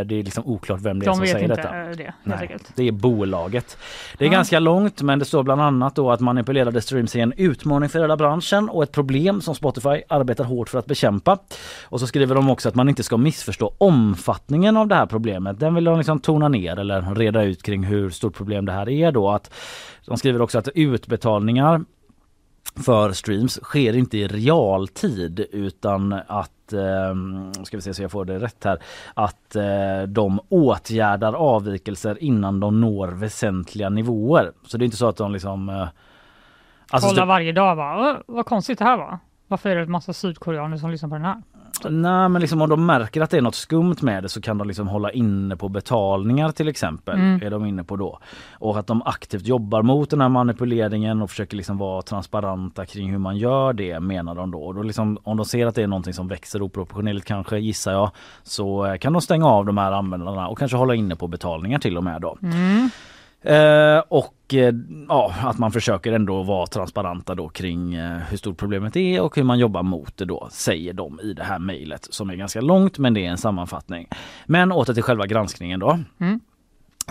det är liksom oklart vem det är De som vet säger inte detta. eh, det helt Nej, enkelt. det är bolaget. Det är Ja. ganska långt men det står bland annat då att manipulerade streams är en utmaning för hela branschen och ett problem som Spotify arbetar hårt för att bekämpa. Och så skriver de också att man inte ska missförstå omfattningen av det här problemet. Den vill de liksom tona ner eller reda ut kring hur stort problem det här är då. Att de skriver också att utbetalningar för streams sker inte i realtid utan att eh, ska vi se så jag får det rätt här att eh, de åtgärdar avvikelser innan de når väsentliga nivåer. Så det är inte så att de liksom eh, alltså Kolla typ- varje dag bara, "Åh, vad konstigt det här var. Varför är det en massa sydkoreaner som lyssnar på den här? Nej men liksom om de märker att det är något skumt med det så kan de liksom hålla inne på betalningar till exempel. Mm. Är de inne på då. Och att de aktivt jobbar mot den här manipuleringen och försöker liksom vara transparenta kring hur man gör det menar de då. Och då liksom, om de ser att det är någonting som växer oproportionerligt kanske gissar jag så kan de stänga av de här användarna och kanske hålla inne på betalningar till och med då. Mm. Eh, och eh, ja, att man försöker ändå vara transparenta då kring eh, hur stort problemet är och hur man jobbar mot det då, säger de i det här mejlet som är ganska långt men det är en sammanfattning. Men åter till själva granskningen då. Mm.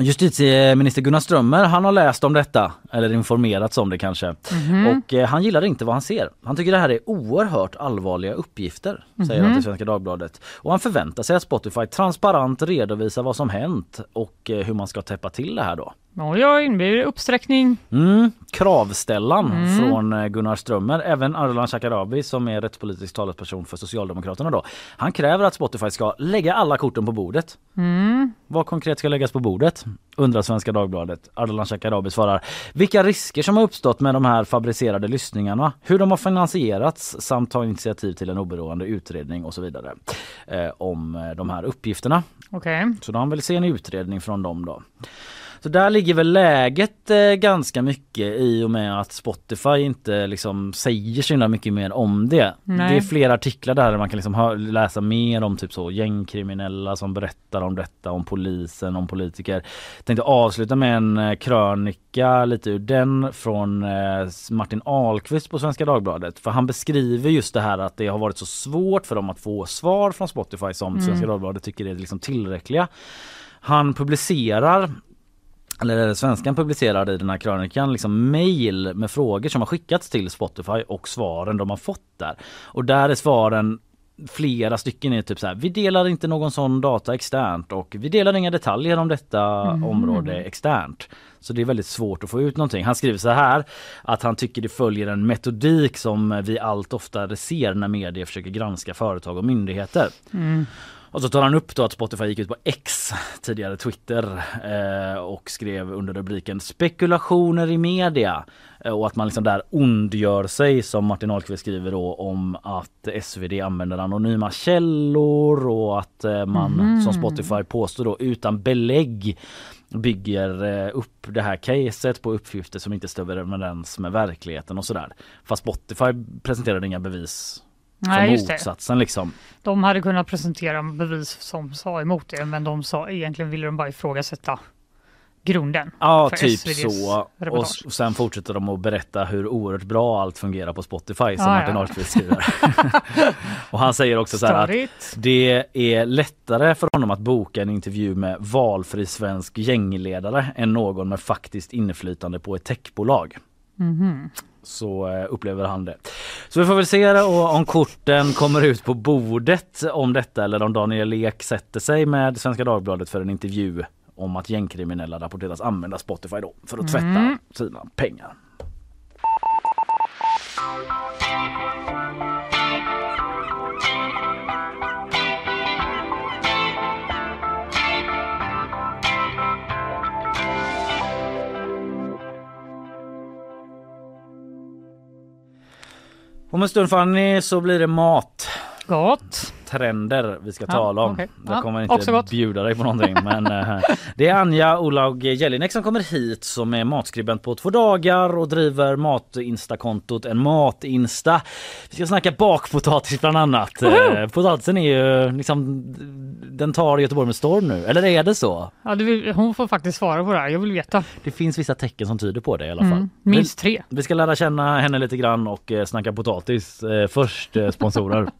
Justitieminister Gunnar Strömmer han har läst om detta eller informerats om det kanske Mhm. och eh, han gillar inte vad han ser. Han tycker det här är oerhört allvarliga uppgifter säger han Mhm. till Svenska Dagbladet och han förväntar sig att Spotify transparent redovisar vad som hänt och eh, hur man ska täppa till det här då. Oj, det blir uppsträckning. Mm, kravställan Mm. från eh, Gunnar Strömmer. Även Ardalan Shekarabi som är rättspolitisk talesperson för Socialdemokraterna då. Han kräver att Spotify ska lägga alla korten på bordet. Mm. Vad konkret ska läggas på bordet? Undrar Svenska Dagbladet. Ardalan Shekarabi svarar vilka risker som har uppstått med de här fabricerade lyssningarna, hur de har finansierats samt ta initiativ till en oberoende utredning och så vidare eh, om eh, de här uppgifterna. Okej. Så då han vill se en utredning från dem då. Så där ligger väl läget eh, ganska mycket i och med att Spotify inte liksom säger så himla mycket mer om det. Nej. Det är flera artiklar där man kan liksom läsa mer om typ så gängkriminella som berättar om detta, om polisen, om politiker. Tänkte avsluta med en eh, krönika lite ur den från eh, Martin Ahlqvist på Svenska Dagbladet. För han beskriver just det här att det har varit så svårt för dem att få svar från Spotify som Mm. Svenska Dagbladet tycker är liksom tillräckliga. Han publicerar eller svenskan publicerade i den här krönikan liksom mail med frågor som har skickats till Spotify och svaren de har fått där. Och där är svaren flera stycken är typ så här. Vi delar inte någon sån data externt och vi delar inga detaljer om detta Mm. område externt. Så det är väldigt svårt att få ut någonting. Han skriver så här att han tycker det följer en metodik som vi allt oftare ser när media försöker granska företag och myndigheter. Mm. Och så tar han upp då att Spotify gick ut på X, tidigare Twitter eh, och skrev under rubriken spekulationer i media eh, och att man liksom där ondgör sig som Martin Ahlqvist skriver då om att SvD använder anonyma källor och att eh, man Mhm. som Spotify påstår då utan belägg bygger eh, upp det här caset på uppgifter som inte stämmer överens med verkligheten och sådär. Fast Spotify presenterade inga bevis Nej, just det. motsatsen liksom. De hade kunnat presentera bevis som sa emot det, men de sa egentligen ville de bara ifrågasätta grunden. Ja, typ SVDs så. Och s- sen fortsätter de att berätta hur oerhört bra allt fungerar på Spotify som Ja, Martin ja. Ahlqvist skriver. och han säger också så här att Störigt. det är lättare för honom att boka en intervju med valfri svensk gängledare än någon med faktiskt inflytande på ett techbolag. Mhm. Så eh, upplever han det. Så vi får väl se om korten kommer ut på bordet om detta eller om Daniel Ek sätter sig med Svenska Dagbladet för en intervju om att gängkriminella rapporteras använda Spotify då för att tvätta Mm. sina pengar. Om en stund Fanny så blir det mat. Gott. mattrender vi ska Ja, tala om. okej. Jag Ja, kommer inte gott. bjuda dig på någonting men eh, det är Anja Olaug Jelinek som kommer hit som är matskribent på två dagar och driver mat-insta-kontot En Mat-insta. Vi ska snacka bakpotatis bland annat. Eh, Potatisen är ju liksom den tar Göteborg med storm nu, eller är det så? Ja, du vill, hon får faktiskt svara på det här. Jag vill veta. Det finns vissa tecken som tyder på det i alla fall. Mm. Minst tre. Vi ska lära känna henne lite grann och eh, snacka potatis. Eh, Först eh, sponsorer.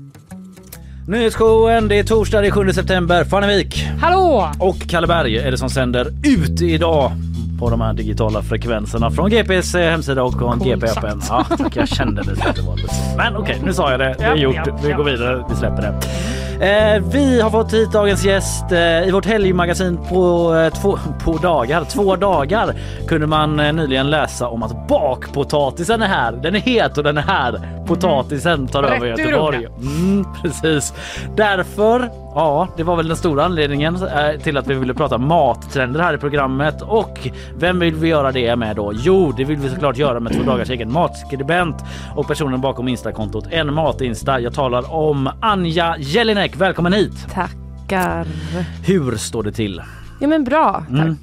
Nyhetsshowen, det är torsdag den 7 september. Fannevik Hallå! och Kalleberg är det som sänder ut idag på de här digitala frekvenserna från GPs eh, hemsida och från Coolt GP sagt. öppen. Ja, tack, jag kände lite att det var lite så. Men okej, nu sa jag det. Det är Ja, gjort. ja, Vi ja. går vidare. Vi släpper det. Eh, vi har fått hit dagens gäst eh, i vårt helgmagasin på, eh, två, på dagar. Två dagar kunde man eh, nyligen läsa om att bakpotatisen är här. Den är het och den är här. Potatisen tar Rätt över Göteborg. Mm, precis. Därför, ja, det var väl den stora anledningen eh, till att vi ville prata mattrender här i programmet. Och vem vill vi göra det med då? Jo, det vill vi såklart göra med två dagars egen matskribent och personen bakom Instakontot En Matinsta. Jag talar om Anja Jelinek. Välkommen hit! Tackar. Hur står det till? Ja men bra, tack. Mm.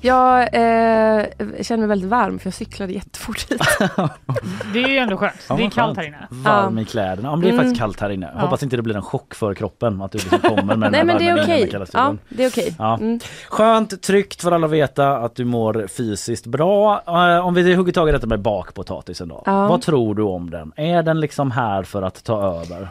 Jag eh, känner mig väldigt varm för jag cyklade jättefort hit. Det är ju ändå skönt. Ja, det är kallt här inne. Varm i kläderna. Ja, men det är Mm. faktiskt kallt här inne. Ja. Hoppas inte det blir en chock för kroppen att du liksom kommer med den Nej här men det är värmen in i den okej. kalla Ja, det är okej. Ja. Mm. Skönt, tryggt för alla att veta att du mår fysiskt bra. Eh, Om vi hugger tag i detta med bakpotatisen då. Ja. Vad tror du om den? Är den liksom här för att ta över?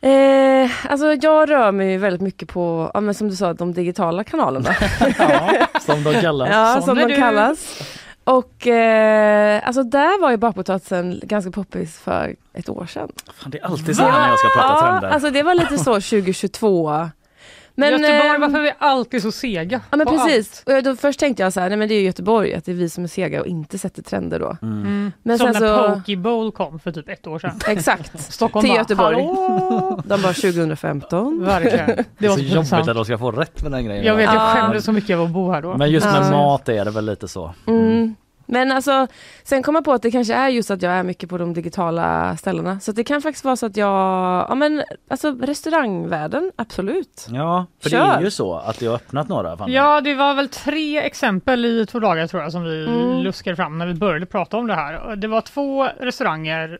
Eh, alltså jag rör mig väldigt mycket på, ja, men som du sa, de digitala kanalerna. Ja, som de kallas. ja, som de du. kallas. Och eh, alltså där var ju bakpotatisen ganska poppis för ett år sedan. Fan, det är alltid så när jag ska prata ja, trender. alltså det var lite så 2022. Men, Göteborg, eh, varför är vi alltid så sega? Ja men precis. Och då, först tänkte jag så här, nej men det är Göteborg, att det är vi som är sega och inte sätter trender då. allt? Mm. Men Som sen när så- Poke Bowl kom för typ ett år sedan. Exakt. Stockholm Till bara, Göteborg. Hallå! De var 2015. Verkligen. Det det är var så så jobbigt pinsamt. att de ska få rätt med den grejen. Jag vet, jag Ja. skämdes så mycket av att bo här då. Men just med Ja. mat är det väl lite så. Mm. Men alltså, sen kom jag på att det kanske är just att jag är mycket på de digitala ställena. Så det kan faktiskt vara så att jag, ja men alltså restaurangvärlden, absolut. Ja, för det är Kör. ju så att det har öppnat några. Fan. Ja, det var väl tre exempel i två dagar tror jag som vi Mm. luskade fram när vi började prata om det här. Det var två restauranger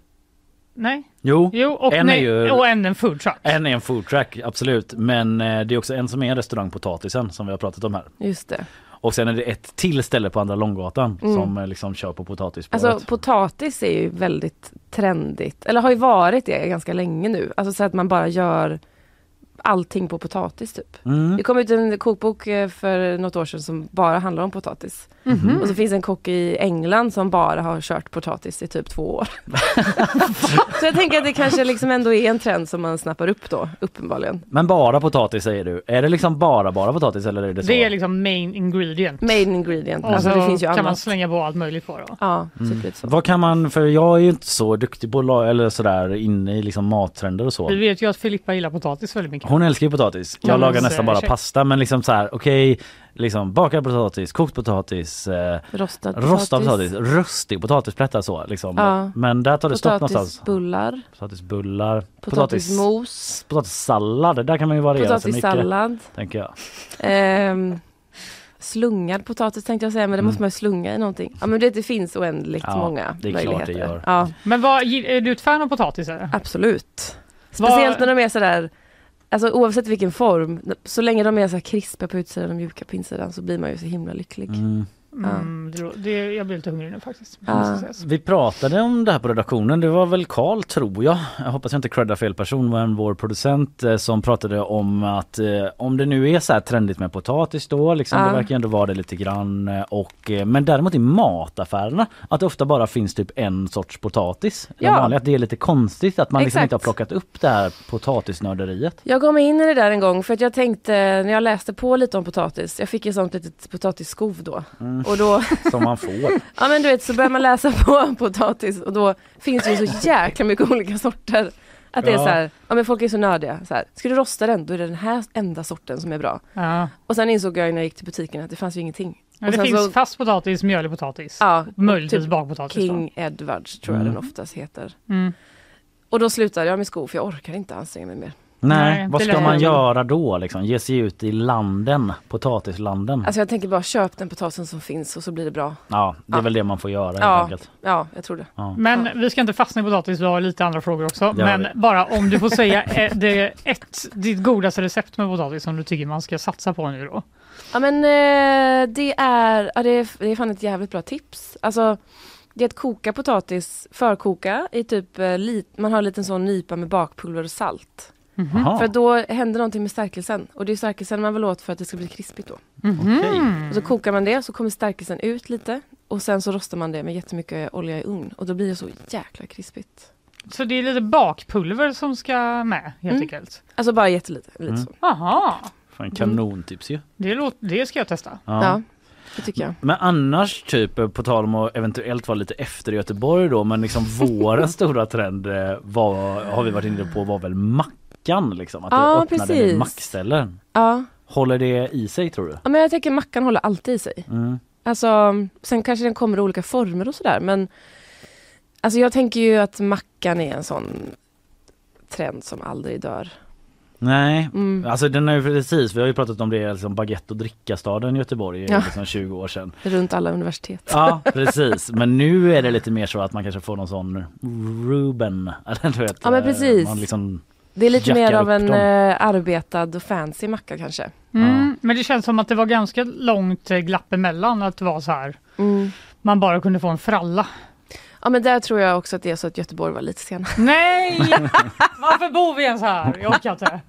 Nej, Jo, jo och, En är nej, ju- och en en food truck. en är en food truck, absolut. Men eh, det är också en som är en restaurang Potatisen som vi har pratat om här. Just det. Och sen är det ett till ställe på Andra Långgatan Mm. som eh, liksom kör på potatisspåret. Alltså potatis är ju väldigt trendigt, eller har ju varit det ganska länge nu. Alltså så att man bara gör allting på potatis typ. mm. Det kom ut en kokbok eh, för något år sedan som bara handlar om potatis. Mhm. Och så finns en kock i England som bara har kört potatis i typ två år. så jag tänker att det kanske liksom ändå är en trend som man snappar upp då, uppenbarligen. Men bara potatis säger du. Är det liksom bara bara potatis eller är det så? Det är liksom main ingredient. Main ingredient. Och Alltså så det finns ju kan man annat. slänga på allt möjligt på då. Ja, Mm. typ lite så. Vad kan man, för jag är ju inte så duktig på eller sådär inne i liksom mattrender och så. Vi vet ju att Filippa gillar potatis väldigt mycket. Hon älskar ju potatis. Jag lagar nästan bara pasta men liksom så här okej liksom bakad potatis, kokt potatis, eh, Rostad rostad potatis, röstig potatisplättar så liksom. Ja. Men där tar det stopp någonstans. Potatisbullar, Potatisbullar, potatis, potatismos, potatissallad, där kan man ju variera sig mycket. potatissallad. Tänker jag. Ehm, slungad potatis tänkte jag säga men det måste man ju slunga i någonting. Ja men det, det finns oändligt Ja, många det är klart det möjligheter. gör. Ja, Men vad, är du ett fan av potatis? Eller? absolut. Vad- Speciellt när de är sådär Alltså oavsett vilken form, så länge de är så här krispiga på utsidan och mjuka på insidan så blir man ju så himla lycklig. Mm. Mm, det, det, jag blir lite hungrig nu faktiskt. Ja. Vi pratade om det här på redaktionen, det var väl Karl tror jag, jag hoppas jag inte creddar fel person, men vår producent eh, som pratade om att eh, om det nu är så här trendigt med potatis då, liksom, Ja. det verkar ändå vara det lite grann eh, och men däremot i mataffärerna att det ofta bara finns typ en sorts potatis. Ja. Att det är lite konstigt att man liksom inte har plockat upp det här potatisnörderiet. Jag gav mig in i det där en gång för att jag tänkte när jag läste på lite om potatis, jag fick ett sånt litet potatisskov då. Mm. Och då, Som man får. ja men du vet så börjar man läsa på potatis och då finns det ju så jäkla mycket olika sorter. Att det är Ja. så här, ja men folk är så nördiga. Så här, ska du rosta den, då är det den här enda sorten som är bra. Ja. Och sen insåg jag när jag gick till butiken att det fanns ju ingenting. Ja, det finns så- fast potatis, mjölig potatis. Ja, Möjligtvis typ bakpotatis. då. King Edwards tror jag Mm. den oftast heter. Mm. Och då slutade jag med skor för jag orkar inte anstränga mig mer. Nej, Nej, vad ska man göra då liksom? Ge sig ut i landen, potatislanden? Alltså jag tänker bara köp den potatisen som finns och så blir det bra. ja, det är Ja. väl det man får göra helt Ja. enkelt. Ja, jag tror det. Ja. Men vi ska inte fastna i potatis, vi har lite andra frågor också. Men vi. bara om du får säga det, ett, ditt godaste recept med potatis som du tycker man ska satsa på nu då. Ja men eh, det är, ja, det är, det är fan ett jävligt bra tips. Alltså det är att koka potatis, förkoka i typ, eh, man har en liten sån nypa med bakpulver och salt. Jaha, För då händer någonting med stärkelsen och det är stärkelsen man vill åt för att det ska bli krispigt då. okej. Och så kokar man det så kommer stärkelsen ut lite och sen så rostar man det med jättemycket olja i ugn och då blir det så jäkla krispigt. Så det är lite bakpulver som ska med helt Mm. enkelt. Alltså bara jättelite, lite Mm. så. Jaha, Fan, kanontips ju. det, det ska jag testa. Ja. det tycker jag. Men annars typ på tal om att eventuellt vara lite efter Göteborg då men liksom vårens stora trend eh, var, har vi varit inne på var väl mackan liksom. Att Ja, det öppnade precis. mackställen. Ja. Håller det i sig tror du? ja, men jag tänker mackan håller alltid i sig. Mm. Alltså, sen kanske den kommer i olika former och sådär men Alltså jag tänker ju att mackan är en sån trend som aldrig dör. Nej, Mm. alltså den är ju precis, vi har ju pratat om det liksom baguette och drickastaden i Göteborg Ja. liksom 20 år sedan. Runt alla universitet. Ja precis, men nu är det lite mer så att man kanske får någon sån Ruben. Eller du vet, Ja, men eh, precis. Man liksom, Det är lite mer av en dem. eh, arbetad och fancy macka kanske. Mm. Men det känns som att det var ganska långt eh, glapp emellan att det var så här. Mm. Man bara kunde få en fralla. Ja men där tror jag också att det är så att Göteborg var lite sena. Nej! Varför bor vi ens här? Jag orkar inte.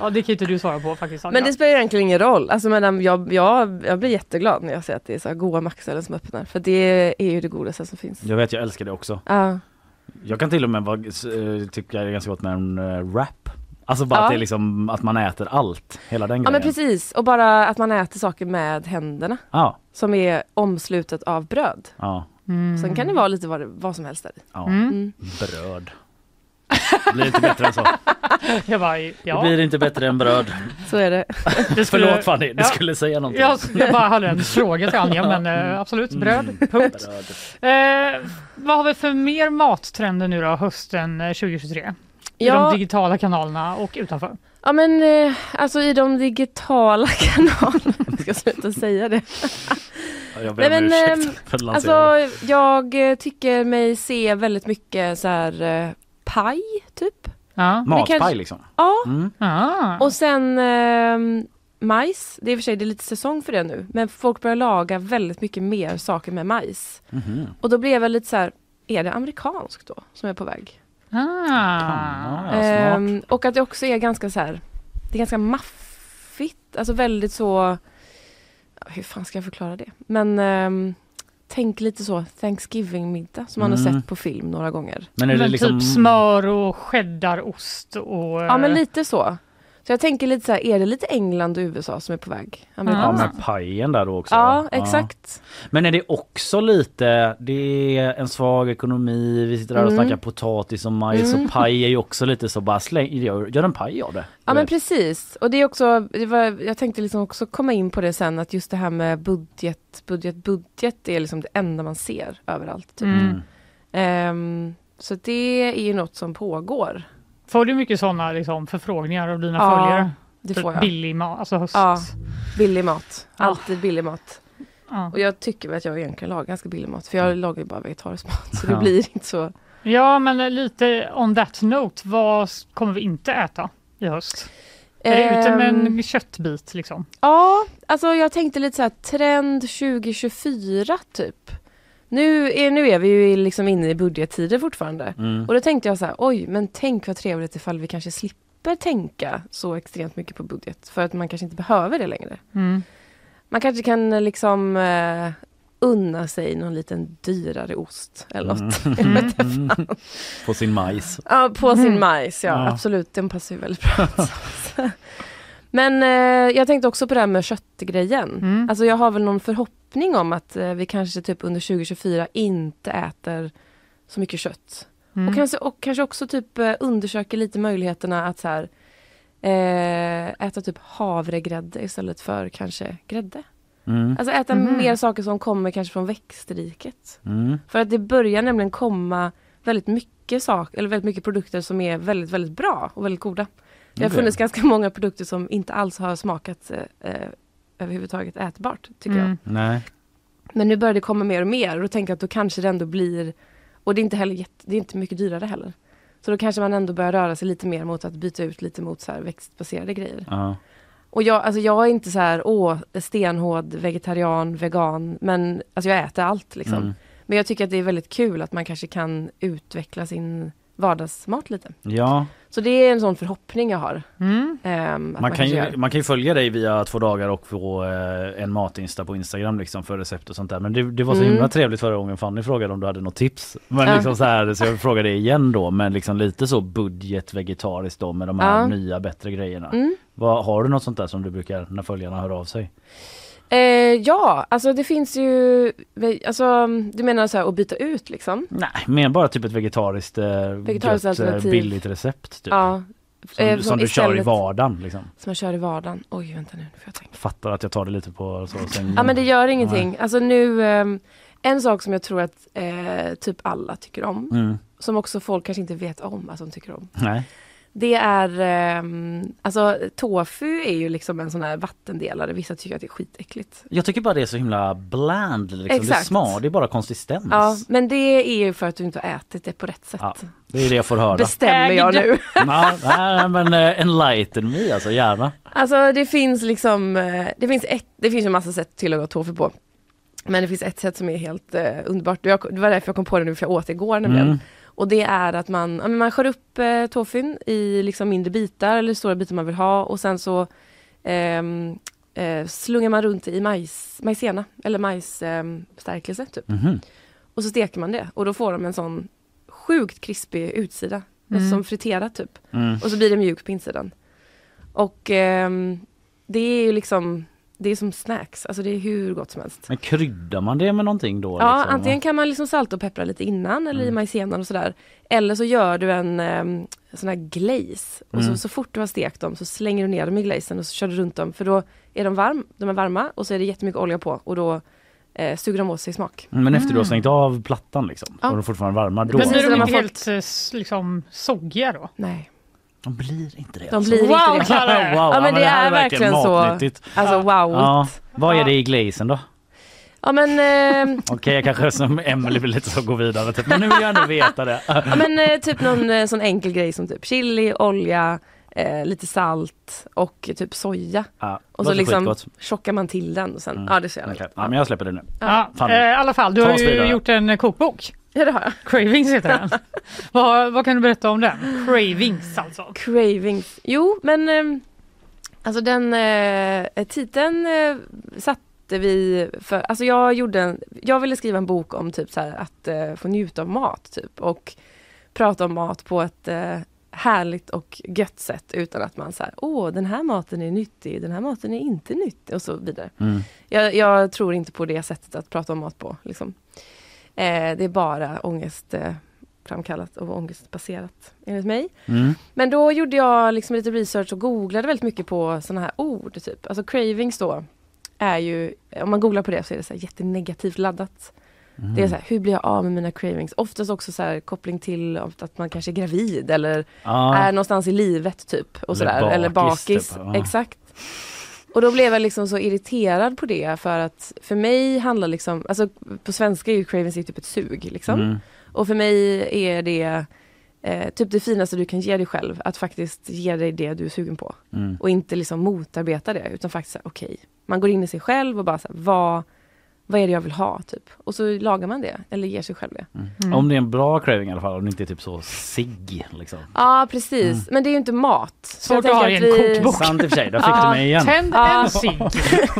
Ja, det kan inte du svara på faktiskt. Men det spelar egentligen ingen roll. Alltså, men, jag, jag, jag blir jätteglad när jag ser att det är så här goda mackställen som öppnar. För det är ju det godaste som finns. jag vet jag älskar det också. Ja. Jag kan till och med vara, eh, tycka det är ganska gott med en uh, wrap. Alltså bara Ja. att det är liksom att man äter allt, hela den ja men grejen. precis. Och bara att man äter saker med händerna. Ja, Som är omslutet av bröd. ja, Mm. Sen kan det vara lite vad, det, vad som helst där ja. Mm. Mm. Bröd. Blir inte bättre än så. Jag bara, Det ja. blir inte bättre än bröd. Så är det. Det skulle- Förlåt Fanny, du Ja. skulle säga någonting. Jag, jag bara hade en fråga till Anja, men eh, absolut, bröd. Punkt. Bröd. Eh, vad har vi för mer mattrender nu då, hösten eh, 2023? I Ja. de digitala kanalerna och utanför. Ja men eh, alltså i de digitala kanalerna, jag ska sluta säga det. Jag ber Nej, men, ursäkt för Alltså jag eh, tycker mig se väldigt mycket så här eh, paj typ. Ja. Matpaj liksom. Ja. Mm. Ah. Och sen eh, majs, det är i och för sig det är lite säsong för det nu. Men folk börjar laga väldigt mycket mer saker med majs. Mhm. Och då blev jag lite så här, är det amerikanskt då som är på väg? Ah. Ehm, och att det också är ganska så här, det är ganska maffigt, alltså väldigt så, hur fan ska jag förklara det? Men ehm, tänk lite så Thanksgiving-middag som man har Mm. sett på film några gånger. Men är det Men liksom... typ smör och cheddarost och... Ja men eh, lite så. Så jag tänker lite så här, är det lite England och USA som är på väg? Ja Amerikanska? med pajen där då också. Ja, exakt. Men är det också lite, det är en svag ekonomi, vi sitter här och Mm. snackar potatis och majs Mm. och paj är ju också lite så bara släng, gör, gör en paj av det. Ja men precis. Och det är också, det var, jag tänkte liksom också komma in på det sen att just det här med budget, budget, budget är liksom det enda man ser överallt. Typ. Mm. Ehm, så det är ju något som pågår. Får du mycket sådana liksom, förfrågningar av dina Ja, följare? Det får jag. Billig mat, alltså höst. Ja, billig mat. Alltid billig mat. Ja. Och jag tycker väl att jag egentligen lagar ganska billig mat. För jag lagar ju bara vegetarisk mat. Så det Ja. blir inte så. Ja, men lite on that note, vad kommer vi inte äta i höst? Är det ute med Ehm, en köttbit liksom? Ja, alltså jag tänkte lite så här trend 2024 typ. Nu är, nu är vi ju liksom inne i budgettider fortfarande. Mm. Och då tänkte jag så här, oj men tänk vad trevligt ifall vi kanske slipper tänka så extremt mycket på budget. För att man kanske inte behöver det längre. Mm. Man kanske kan eh, liksom eh, unna sig någon liten dyrare ost eller något. Jag vet inte Mm. På sin majs. Ja, på sin Mm. majs, ja, Ja. absolut. Den passar ju väldigt bra. Men eh, jag tänkte också på det här med köttgrejen. Mm. Alltså jag har väl någon förhoppning om att eh, vi kanske typ under 2024 inte äter så mycket kött. Mm. Och, kanske, och kanske också typ eh, undersöker lite möjligheterna att så här, eh, äta typ havregrädde istället för kanske grädde. Mm. Alltså äta Mhm. mer saker som kommer kanske från växtriket. Mm. För att det börjar nämligen komma väldigt mycket sak, eller väldigt mycket produkter som är väldigt, väldigt bra och väldigt goda. Det har Okej. funnits ganska många produkter som inte alls har smakat eh, eh, överhuvudtaget ätbart, tycker jag. Mm. Nej. Men nu börjar det komma mer och mer och då tänker jag att då kanske det ändå blir, och det är inte heller jätte, det är inte mycket dyrare heller. Så då kanske man ändå börjar röra sig lite mer mot att byta ut lite mot så här växtbaserade grejer. Ja. Och jag, alltså jag är inte så här, åh, stenhård vegetarian, vegan, men alltså jag äter allt liksom. Mm. Men jag tycker att det är väldigt kul att man kanske kan utveckla sin vardagsmat lite. ja, Så det är en sån förhoppning jag har. Mm. ehm, att man kan, ju, man kan ju följa dig via två dagar och få eh, en matinsta på Instagram liksom för recept och sånt där. Men det, det var så Mm. himla trevligt förra gången Fanny frågade om du hade något tips. Men Ja. liksom så här, så jag frågade igen då, men liksom lite så budget vegetariskt då med de här Ja. nya bättre grejerna. Mm. Vad, har du något sånt där som du brukar när följarna hör av sig? Eh, ja, alltså det finns ju, alltså du menar så här att byta ut liksom? Nej, mer bara typ ett vegetariskt, eh, Vegetariskt gött, eh, alternativ. billigt recept. Typ. Ja. Som, eh, som du kör i vardagen liksom. Som jag kör i vardagen. Oj, vänta nu, nu får jag tänka. Fattar att jag tar det lite på så sängen. Ja men det gör ingenting. Alltså nu, ehm, en sak som jag tror att eh, typ alla tycker om, Mm. som också folk kanske inte vet om att de tycker om. Nej. Det är, ehm, alltså tofu är ju liksom en sån här vattendelare, vissa tycker att det är skitäckligt. Jag tycker bara det är så himla bland liksom. Det är smart, det är bara konsistens. Ja, men det är ju för att du inte har ätit det på rätt sätt. Ja, Det är det jag får höra. Bestämmer jag nu. ja, nej, men eh, enlighten me alltså, gärna. Alltså det finns liksom, eh, det finns, ett, det finns ju massa sätt till att laga tofu på. Men det finns ett sätt som är helt eh, underbart. Jag, det var därför jag kom på det nu, för jag åt det igår nämligen. Mm. Och det är att man, man skär upp eh, tofun i liksom mindre bitar eller stora bitar man vill ha och sen så ehm, eh, slungar man runt i majs, majsena eller majsstärkelse typ. Mhm. Och så steker man det och då får de en sån sjukt krispig utsida. Mm. Som friterat typ. Mm. Och så blir det mjukt på insidan. Och ehm, det är ju liksom, det är som snacks, alltså det är hur gott som helst. Men kryddar man det med någonting då? Ja, liksom? antingen kan man liksom salta och peppra lite innan eller i Mm. majsenan och sådär. Eller så gör du en um, sån här glaze. Och Mm. så, så fort du har stekt dem så slänger du ner dem i glazen och så kör du runt dem. För då är de, varm, de är varma och så är det jättemycket olja på och då eh, suger de åt sig smak. Men efter du har Mm. stängt av plattan liksom, Ja. och de är fortfarande varma, då? Men blir de inte helt eh, liksom soggiga då? Nej, De blir inte det. de alltså. blir Wow, inte det. Wow, Ja, men det här är verkligen så. matnyttigt. Alltså wow. Ja. Ja, Vad är det i glazen då? men, eh, Okej, jag kanske som Emelie vill lite så gå vidare typ. men nu vill jag ändå veta det. ja, men eh, typ någon eh, sån enkel grej som typ chili, olja, eh, lite salt och typ soja. Ja, Och så liksom skitgott. tjockar man till den och sen, Mm. ja det ser jag. Okej. Ja, men jag släpper det nu. Ja, Fan. eh, i alla fall, du har ju gjort en kokbok. Ja det har jag. Cravings heter den. vad, vad kan du berätta om den? Cravings alltså. Cravings. Jo, men eh, alltså den eh, titeln eh, satte vi för, alltså jag gjorde en, jag ville skriva en bok om typ så här att eh, få njuta av mat typ och prata om mat på ett härligt och gött sätt utan att man säger åh den här maten är nyttig, den här maten är inte nyttig och så vidare. Mm. Jag, jag tror inte på det sättet att prata om mat på. Liksom. Eh, det är bara ångest eh, framkallat och ångestbaserat enligt mig. Mm. Men då gjorde jag liksom lite research och googlade väldigt mycket på sådana här ord. Typ. Alltså cravings då är ju, om man googlar på det så är det så jättenegativt laddat. Mm. Det är så här, hur blir jag av med mina cravings? Oftast också så här, koppling till att man kanske är gravid eller Ja. är någonstans i livet typ. Och Eller sådär. Eller bakis, bakis. typ. Ja. Exakt. Och då blev jag liksom så irriterad på det för att för mig handlar liksom, alltså på svenska är ju cravings typ ett sug liksom. Mm. Och för mig är det eh, typ det finaste du kan ge dig själv, att faktiskt ge dig det du är sugen på. Mm. Och inte liksom motarbeta det, utan faktiskt säga okej. Man går in i sig själv och bara så här, vad, vad är det jag vill ha typ? Och så lagar man det, eller ger sig själv det. Mm. Om det är en bra craving i alla fall, om det inte är typ så sig liksom. Ja precis, men det är ju inte mat. Så Svårt jag att ha i en vi- kokbok. Sant i och för sig, där fick Ja. du mig igen. Tänd Ja. en cigg.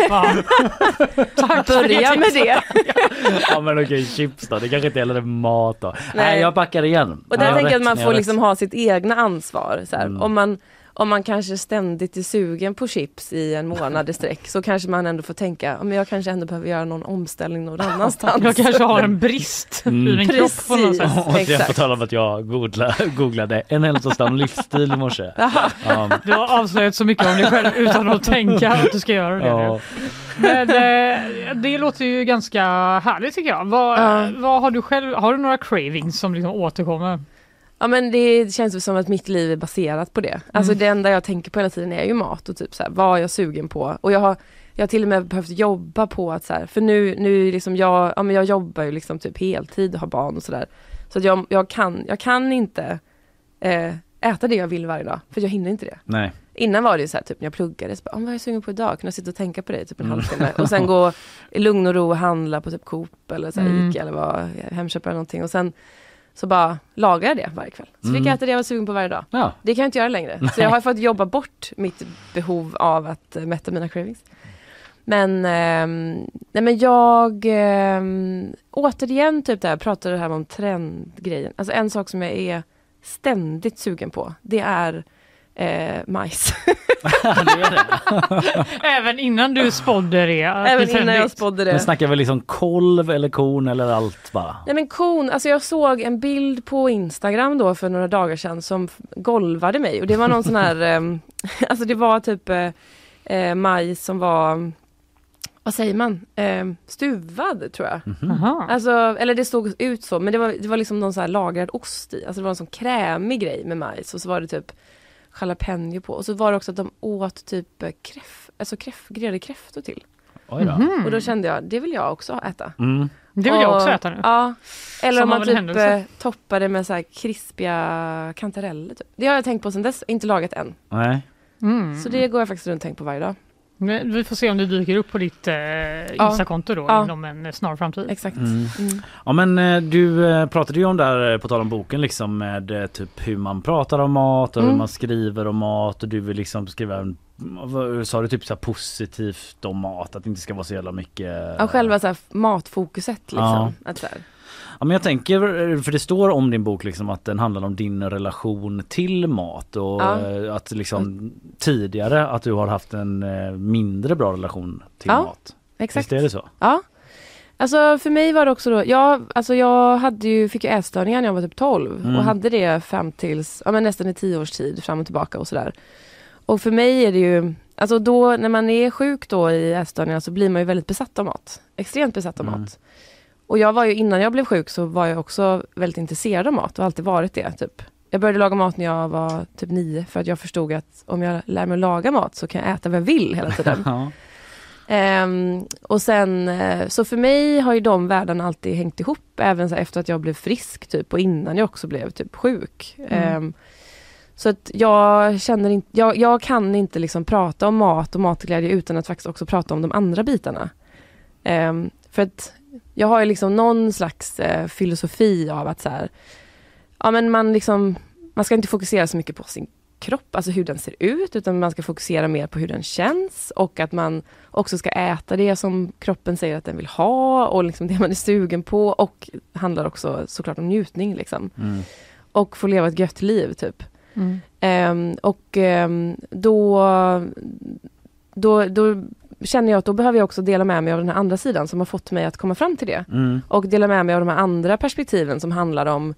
Ja. Börja med det. Ja men okej, chips då, det kanske inte heller är mat då. Nej, Nej. jag backar igen. Och där har tänker jag att man får liksom ha sitt egna ansvar. Så här. Mm. Om, man, om man kanske ständigt är sugen på chips i en månad i sträck så kanske man ändå får tänka, "Ja, men jag kanske ändå behöver göra någon omställning någon annanstans. Jag kanske har en brist Mm. i min kropp på något sätt. Precis. Och det är på Exakt. tal om att jag googlade, googlade en hälsosam livsstil i morse. Ja, Du har avslöjat så mycket om dig själv utan att tänka att du ska göra det. ja. Men eh, det låter ju ganska härligt tycker jag. Vad, Ja. vad har du själv, har du några cravings som liksom återkommer? Ja men det känns som att mitt liv är baserat på det. Alltså Mm. det enda jag tänker på hela tiden är ju mat och typ så här, vad är jag sugen på? Och jag har, jag har till och med behövt jobba på att så här, för nu, nu liksom jag, ja men jag jobbar ju liksom typ heltid och har barn och sådär. Så att jag, jag, kan, jag kan inte eh, äta det jag vill varje dag, för jag hinner inte det. Nej. Innan var det ju så här, typ när jag pluggade, så bara, "Ah, vad är jag sugen på idag? Kunna sitta och tänka på det typ en Mm. halvtimme. Och sen gå i lugn och ro och handla på typ Coop eller så här, Mm. Ica eller vad, Hemköp eller någonting. Och sen så bara lagar jag det varje kväll. Så fick Mm. jag äta det jag var sugen på varje dag. Ja. Det kan jag inte göra längre. Så jag har fått jobba bort mitt behov av att eh, mätta mina cravings. Men, ehm, nej men jag, ehm, återigen typ det här, pratade det här om trendgrejen. Alltså en sak som jag är ständigt sugen på, det är eh, majs. Även innan du spådde det? Även innan jag spådde Men det. snackar vi liksom kolv eller korn eller allt bara? Nej men kon, alltså jag såg en bild på Instagram då för några dagar sedan som golvade mig och det var någon sån här, ehm, alltså det var typ eh, eh, majs som var, vad säger man, eh, stuvad tror jag. Mhm. Aha. Alltså, eller det såg ut så, men det var, det var liksom någon sån här lagrad ost i. Alltså det var en sån krämig grej med majs och så var det typ jalapeno på. Och så var det också att de åt typ eh, kräf, alltså kräf, grillade kräftor till. Oj då. Mhm. Och då kände jag, det vill jag också äta. Mm. Det vill jag Och- också äta nu. Ja. Eller Som om man typ händelse. eh, toppar det med så här krispiga kantareller. Typ. Det har jag tänkt på sen dess, inte lagat än. Nej. Mm. Så det går jag faktiskt runt och tänker på varje dag. Men Vi får se om det dyker upp på ditt eh, Instakonto då Ja. inom en eh, snar framtid. Exakt. Mm. Mm. Ja men eh, du eh, pratade ju om där på tal om boken liksom med typ hur man pratar om mat och hur Mm. man skriver om mat och du vill liksom skriva en sa du typ så här positivt om mat att det inte ska vara så jävla mycket Ja, själva så här matfokuset liksom. Ja. Att så här, Ja, men jag tänker, för det står om din bok liksom att den handlar om din relation till mat och Ja. eh, att liksom tidigare att du har haft en eh, mindre bra relation till Ja, mat. exakt. Visst är det så? Ja. Alltså för mig var det också då, jag, alltså jag hade ju, fick ju ätstörningar när jag var typ 12 Mm. och hade det fram tills, ja men nästan i tio års tid fram och tillbaka och sådär. Och för mig är det ju, alltså då när man är sjuk då i ätstörningar så blir man ju väldigt besatt av mat. Extremt besatt av Mm. mat. Och jag var ju, innan jag blev sjuk så var jag också väldigt intresserad av mat och har alltid varit det. Typ. Jag började laga mat när jag var typ nio för att jag förstod att om jag lär mig att laga mat så kan jag äta vad jag vill hela tiden. Ehm, och sen, eh, så för mig har ju de världarna alltid hängt ihop, även efter att jag blev frisk typ och innan jag också blev typ sjuk. Ehm, så att jag känner inte, jag, jag kan inte liksom prata om mat och matglädje utan att faktiskt också prata om de andra bitarna. Ehm, för att jag har ju liksom någon slags eh, filosofi av att så här, ja men man liksom, man ska inte fokusera så mycket på sin kropp, alltså hur den ser ut, utan man ska fokusera mer på hur den känns och att man också ska äta det som kroppen säger att den vill ha och liksom det man är sugen på och handlar också såklart om njutning liksom. Mm. Och få leva ett gött liv typ. Mm. Ehm, och ehm, då, då, då känner jag att då behöver jag också dela med mig av den här andra sidan som har fått mig att komma fram till det. Mm. Och dela med mig av de här andra perspektiven som handlar om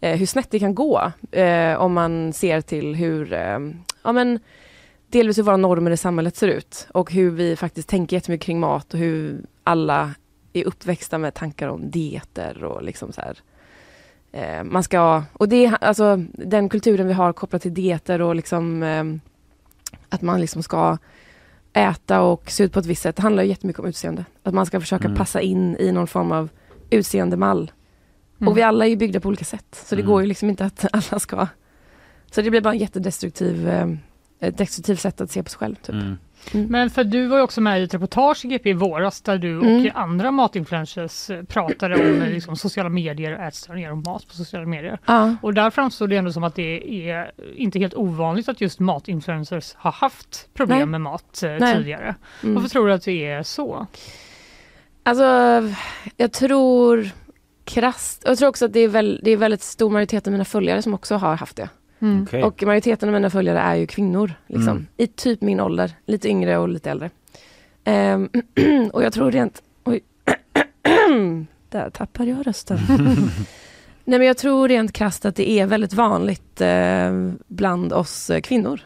eh, hur snett det kan gå eh, om man ser till hur, eh, ja men delvis hur våra normer i samhället ser ut och hur vi faktiskt tänker jättemycket kring mat och hur alla är uppväxta med tankar om dieter och liksom så här. Eh, man ska, och det, alltså den kulturen vi har kopplat till dieter och liksom eh, att man liksom ska äta och se ut på ett visst sätt. Det handlar ju jättemycket om utseende. Att man ska försöka Mm. passa in i någon form av utseendemall. Mm. Och vi alla är ju byggda på olika sätt. Så det Mm. går ju liksom inte att alla ska... Så det blir bara en jättedestruktiv eh, ett destruktivt sätt att se på sig själv. Typ. Mm. Men för du var ju också med i ett reportage i GP i våras där du Mm. och andra matinfluencers eh, pratade om eh, liksom, sociala medier, ätstörningar och mat på sociala medier. Ja. Och där framstod det ändå som att det är inte helt ovanligt att just matinfluencers har haft problem Nej. med mat eh, tidigare. Mm. Varför tror du att det är så? Alltså, jag tror krasst, jag tror också att det är, väl, det är väldigt stor majoritet av mina följare som också har haft det. Mm. Okej. Och majoriteten av mina följare är ju kvinnor. Liksom, Mm. I typ min ålder, lite yngre och lite äldre. Ehm, och jag tror rent... Oj. Där tappade jag rösten. Nej men jag tror rent krasst att det är väldigt vanligt eh, bland oss eh, kvinnor.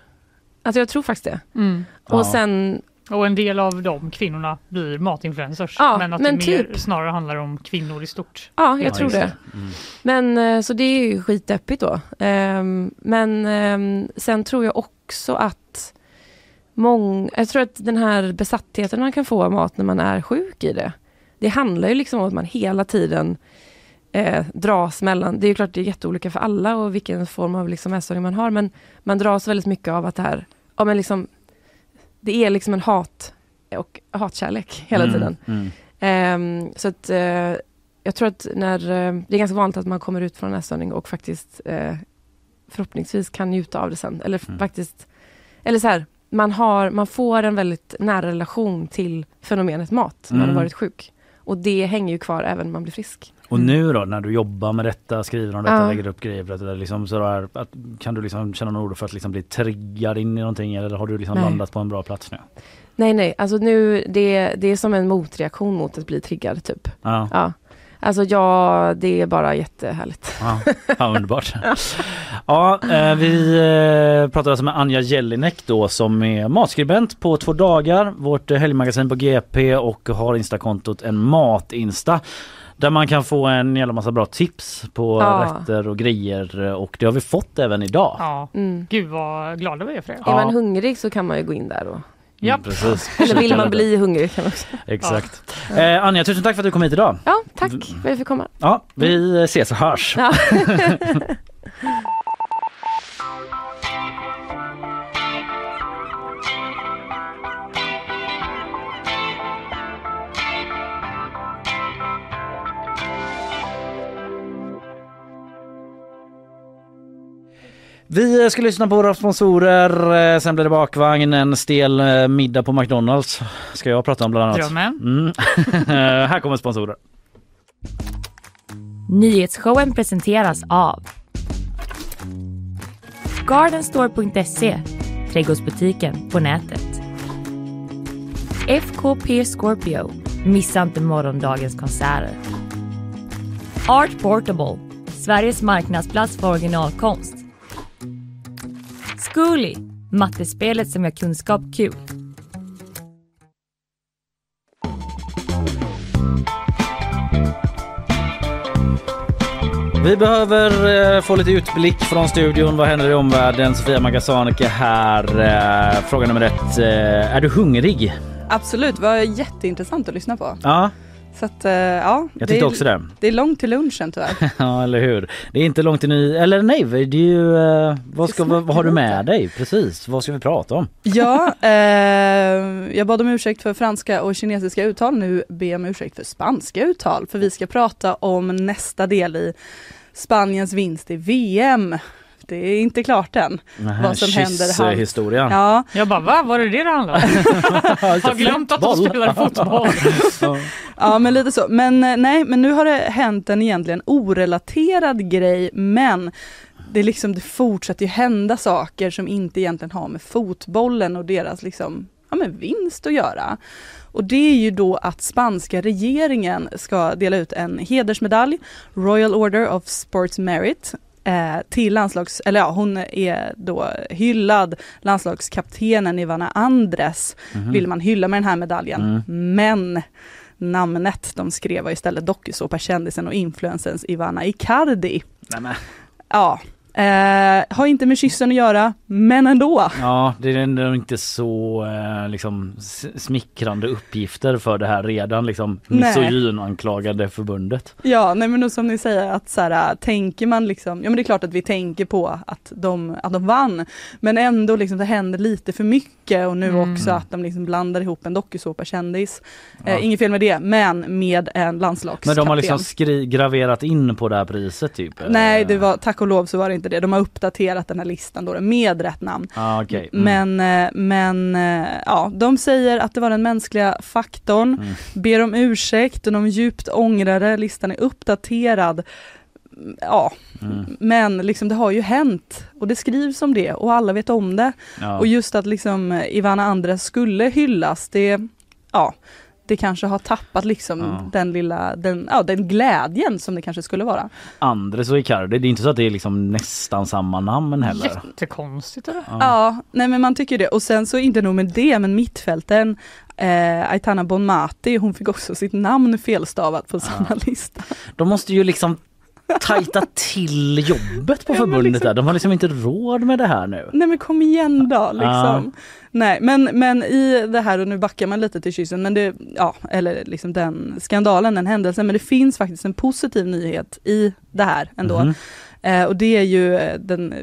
Alltså jag tror faktiskt det. Mm. Och Ja. sen, Och en del av de kvinnorna blir matinfluencers. Ja, men att men det mer, typ. snarare handlar om kvinnor i stort. ja jag Ja, tror det. Mm. Men eh, så det är ju skitdeppigt då. Ehm, men ehm, sen tror jag också att mång, jag tror att den här besattheten man kan få av mat när man är sjuk i det. Det handlar ju liksom om att man hela tiden eh, dras mellan, det är ju klart det är jätteolika för alla och vilken form av liksom ätstörning man har men man dras väldigt mycket av att det här, ja men liksom det är liksom en hat och hatkärlek hela Mm, tiden. Mm. Ehm, så att eh, jag tror att när, eh, det är ganska vanligt att man kommer ut från en ätstörning och faktiskt eh, förhoppningsvis kan njuta av det sen. Eller Mm. faktiskt, eller så här, man, har, man får en väldigt nära relation till fenomenet mat när man Mm. har varit sjuk. Och det hänger ju kvar även när man blir frisk. Och nu då när du jobbar med detta, skriver om detta, Ja. lägger upp grejer för detta, liksom, så där, att, kan du liksom känna några ord för att liksom bli triggad in i någonting eller har du liksom Nej. landat på en bra plats nu? Nej, nej, alltså nu, det, det är som en motreaktion mot att bli triggad typ. Ja, Ja. Alltså ja, det är bara jättehärligt. ja, ja underbart. Ja, eh, vi eh, pratar alltså med Anja Jelinek då som är matskribent på Två dagar, vårt eh, helgmagasin på GP och har instakontot en matinsta. Där man kan få en jävla massa bra tips på Ja. rätter och grejer och det har vi fått även idag. Ja. Mm. Gud vad glada vi är för det. Ja. Är man hungrig så kan man ju gå in där och Japp. Mm, precis. Eller vill man bli hungrig kan också. Exakt. Eh, Anja, tusen tack för att du kom hit idag. Ja, tack för att jag fick komma. Ja, vi ses och hörs. Ja. Vi ska lyssna på våra sponsorer, eh, sen blir det bakvagn, en stel eh, middag på McDonalds ska jag prata om bland annat. Mm. Här kommer sponsorer. Nyhetsshowen presenteras av Gardenstore.se Trädgårdsbutiken på nätet. FKP Scorpio Missa inte morgondagens konserter. Art Portable Sveriges marknadsplats för originalkonst. Zcooly Mattespelet som gör kunskap kul. Vi behöver eh, få lite utblick från studion. Vad händer i omvärlden? Sofia Magasanik är här. Eh, Fråga nummer ett. eh, Är du hungrig? Absolut, det var jätteintressant att lyssna på. Ja, Så att, eh, ja. jag det tyckte är, också det. Det är långt till lunchen tyvärr. Ja, eller hur? Det är inte långt till ny... Eller nej, det är ju... eh, Vad, ska, vad, vad har du med dig? Precis, vad ska vi prata om? Ja, eh, jag bad om ursäkt för franska och kinesiska uttal. Nu ber jag om ursäkt för spanska uttal. För vi ska prata om nästa del i Spaniens vinst i VM. Det är inte klart än. vad som händer. Han- historien. Ja, Jag bara, va? Var det det det handlade om? Har glömt att de spelar fotboll. Ja men lite så. Men eh, nej, men nu har det hänt en egentligen orelaterad grej men det, är liksom, det fortsätter ju hända saker som inte egentligen har med fotbollen och deras liksom, ja, men vinst att göra. Och det är ju då att spanska regeringen ska dela ut en hedersmedalj, Royal Order of Sports Merit, till landslags, eller ja hon är då hyllad, landslagskaptenen Ivana Andres vill man hylla med den här medaljen. Men namnet de skrev var istället dokusåpakändisen och influencens Ivana Icardi. Nej, men. Ja, eh, har inte med kyssen att göra, men ändå. Ja, det är ändå inte så eh, liksom smickrande uppgifter för det här redan liksom misogynanklagade förbundet. Ja, nej men som ni säger att så här, tänker man liksom, ja men det är klart att vi tänker på att de, att de vann, men ändå liksom det händer lite för mycket och nu Mm. också att de liksom blandar ihop en dokusåpakändis. Ja. Eh, inget fel med det, men med en landslagskapten. Men de har liksom skri- graverat in på det här priset typ? eh? Nej, det var, tack och lov så var det inte det. De har uppdaterat den här listan då med rätt namn. Ah, okej. Mm. Men, eh, men eh, ja, de säger att det var den mänskliga faktorn, Mm. ber om ursäkt och de djupt ångrar det, listan är uppdaterad. Ja, Mm. men liksom det har ju hänt och det skrivs om det och alla vet om det. Ja. Och just att liksom Ivana Andres skulle hyllas, det, ja, det kanske har tappat liksom Ja. den lilla, den, ja, den glädjen som det kanske skulle vara. Andres och Icardi, det är inte så att det är liksom nästan samma namn heller. Jättekonstigt är det. Ja. nej men man tycker det. Och sen så inte nog med det, men mittfälten eh, Aitana Bonmati, hon fick också sitt namn felstavat på samma lista. De måste ju liksom tajta till jobbet på Ja, förbundet liksom- där. De har liksom inte råd med det här nu. Nej men kom igen då liksom. Nej men, men i det här, och nu backar man lite till kyssen, men det, ja, eller liksom den skandalen, den händelsen, men det finns faktiskt en positiv nyhet i det här ändå. Mhm. Eh, och det är ju eh, den,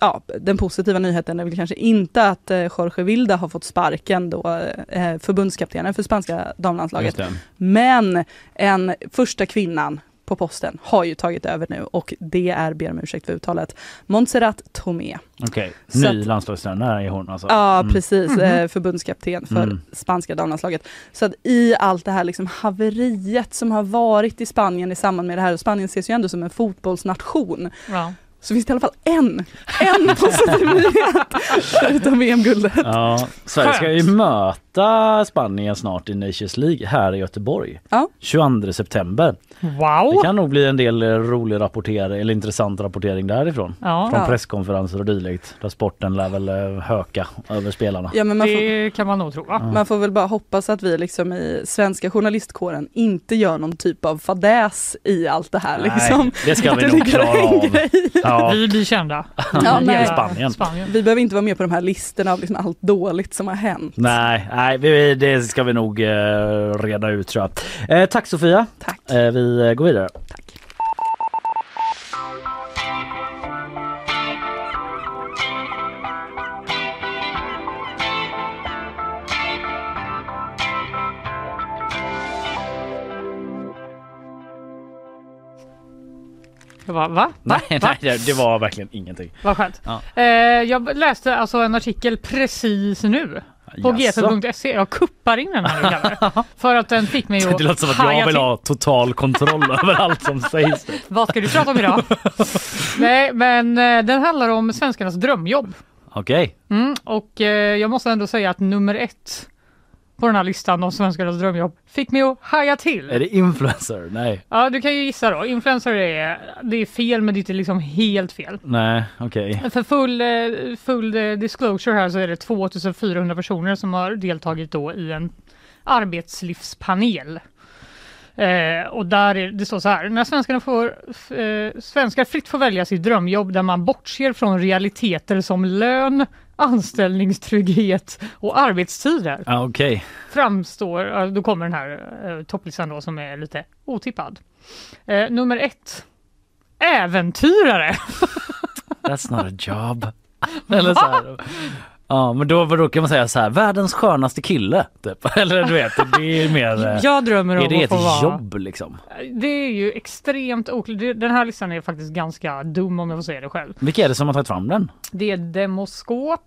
ja, den positiva nyheten är väl kanske inte att eh, Jorge Vilda har fått sparken då, eh, förbundskaptenen för spanska damlandslaget. Men en första kvinnan på posten har ju tagit över nu och det är, ber om ursäkt för uttalet, Montserrat Tomé. Okej, Så ny landslagstränare är hon alltså? Ja Mm. precis, eh, förbundskapten för Mm. spanska damlandslaget. Så att i allt det här liksom haveriet som har varit i Spanien i samband med det här, och Spanien ses ju ändå som en fotbollsnation, Ja. Så finns det i alla fall en, en positiv nyhet förutom VM-guldet. Ja, Sverige ska ju möta Spanien snart i Nations League här i Göteborg. Ja. 22 september. Det Wow! kan nog bli en del eh, rolig rapportering eller intressant rapportering därifrån. Ja, Från Ja. presskonferenser och dylikt där sporten lär väl eh, höka över spelarna. Ja, men man, får, det kan man nog tro. Va? man får väl bara hoppas att vi liksom i svenska journalistkåren inte gör någon typ av fadäs i allt det här. Nej, Liksom. det ska vi det nog klara av. Ja, Vi blir kända. Ja, nej. Spanien. Spanien. Vi behöver inte vara med på de här listorna av liksom allt dåligt som har hänt. Nej, nej vi, det ska vi nog eh, reda ut tror jag. Eh, tack Sofia. Tack. Eh, vi går vidare. Jag bara, va? va? Nej, va? nej det, var verkligen ingenting. Vad skönt. Ja. Eh, jag läste alltså en artikel precis nu på gt.se. Jag kuppar in den här. För att den fick mig att Det låter som att jag vill ha total kontroll över allt som sägs. Vad ska du prata om idag? Nej, men eh, den handlar om svenskarnas drömjobb. Okej. Mm, och eh, jag måste ändå säga att nummer ett på den här listan om svenskarnas drömjobb fick mig att haja till. Är det influencer? Nej. Ja, du kan ju gissa då. Influencer är, det är fel men det är inte liksom helt fel. Nej, okej. För full, eh, full eh, disclosure här så är det 2400 personer som har deltagit då i en arbetslivspanel. Eh, och där är, det står så här, när svenskarna får, eh, svenskar fritt får välja sitt drömjobb där man bortser från realiteter som lön, anställningstrygghet och arbetstider Ja, okej. framstår, då kommer den här eh, topplistan då som är lite otippad. Eh, nummer ett, äventyrare. That's not a job. Eller så här. Ja men då, då kan man säga så här, världens skönaste kille. Typ. Eller du vet, det är mer... eh, Jag drömmer om är det att få ett vara... jobb liksom? Det är ju extremt oklart. Den här listan är faktiskt ganska dum om jag får säga det själv. Vilka är det som har tagit fram den? Det är Demoskop,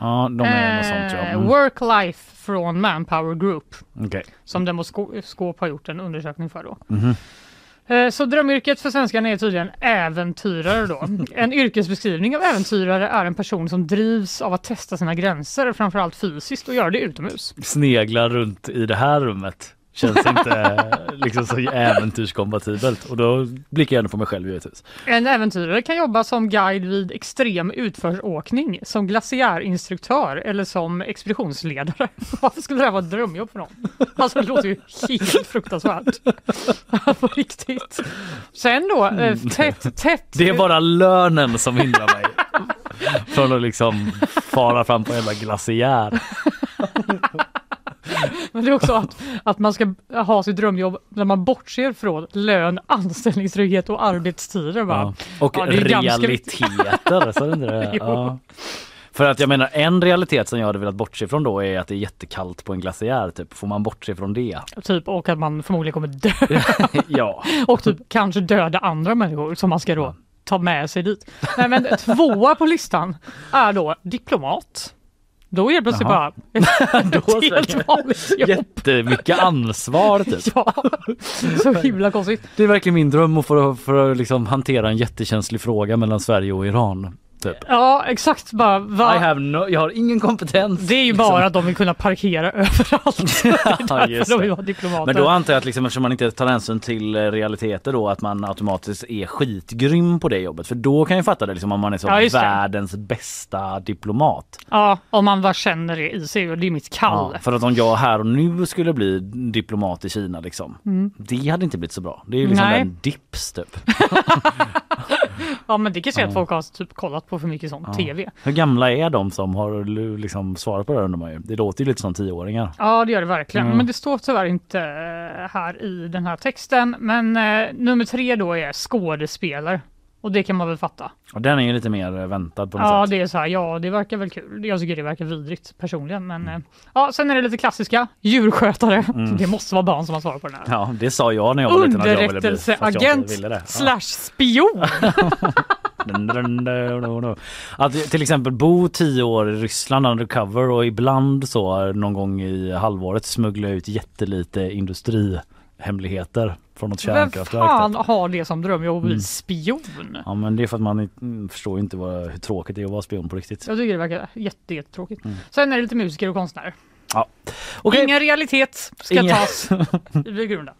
Ja de är något sånt jag. eh, Mm. Work-Life från Manpower Group Okej. som Demoskop har gjort en undersökning för då. Mhm. Eh, Så drömyrket för svenskarna är tydligen äventyrare då. En yrkesbeskrivning av äventyrare är en person som drivs av att testa sina gränser, framförallt fysiskt och göra det utomhus. Sneglar runt i det här rummet. Känns inte liksom så äventyrskompatibelt. Och då blickar jag ändå på mig själv givetvis. En äventyrare kan jobba som guide vid extrem utförsåkning, som glaciärinstruktör eller som expeditionsledare. Varför skulle det här vara ett drömjobb för någon? Alltså det låter ju helt fruktansvärt. På riktigt. Sen då, eh, tätt, tätt. Det är bara lönen som hindrar mig. Från att liksom fara fram på en jävla glaciär. Men det är också att, att man ska ha sitt drömjobb när man bortser från lön, anställningstrygghet och arbetstider. Ja. Och Ja, det är ganska realiteter. Så det. Ja. För att jag menar en realitet som jag hade velat bortse ifrån då är att det är jättekallt på en glaciär. Typ. Får man bortse från det? Typ, och att man förmodligen kommer dö. ja. Och typ kanske döda andra människor som man ska då ta med sig dit. Nej men tvåa på listan är då diplomat. Då är det plötsligt Jaha. bara Då ett helt vanligt jobb. Jättemycket ansvar typ. Ja, så himla konstigt. Det är verkligen min dröm att få för att liksom hantera en jättekänslig fråga mellan Sverige och Iran. Typ. Ja exakt bara. Va? I have no, jag har ingen kompetens. Det är ju bara att de vill kunna parkera överallt. Ja, just de vill det. vara diplomater. Men då antar jag att liksom, eftersom man inte tar hänsyn till eh, realiteter då att man automatiskt är skitgrym på det jobbet. För då kan jag fatta det liksom om man är så Ja, just det. världens bästa diplomat. Ja, om man bara känner det i sig och det är mitt kall. Ja, för att om jag här och nu skulle bli diplomat i Kina liksom. Mm. Det hade inte blivit så bra. Det är ju liksom Nej. en dips typ. Ja men det kanske är att folk har typ kollat på för mycket sånt Ja. tv. Hur gamla är de som har liksom svarat på det här undrar man ju. Det låter ju lite som tioåringar. Ja det gör det verkligen. Mm. Men det står tyvärr inte eh, här i den här texten. Men eh, nummer tre då är skådespelare. Och det kan man väl fatta. Och den är ju lite mer eh, väntad på något Ja sätt. det är så här, ja det verkar väl kul. Jag tycker det verkar vidrigt personligen. Men eh, ja, sen är det lite klassiska. Djurskötare. Mm. Det måste vara barn som har svarat på den här. Ja, det sa jag när jag var liten att jag ville bli. Underrättelseagent. Ja. slash spion. Att till exempel bo tio år i Ryssland undercover och ibland så någon gång i halvåret smuggla ut jättelite industrihemligheter från något Vem kärnkraftverk. fan typ. har det som dröm? Jag vill bli Mm. spion. Ja men det är för att man förstår inte vad, hur tråkigt det är att vara spion på riktigt. Jag tycker det verkar jätte, jättetråkigt. Mm. Sen är det lite musiker och konstnärer. Ja. Okej. Ingen realitet ska Ingen- tas i begrunda.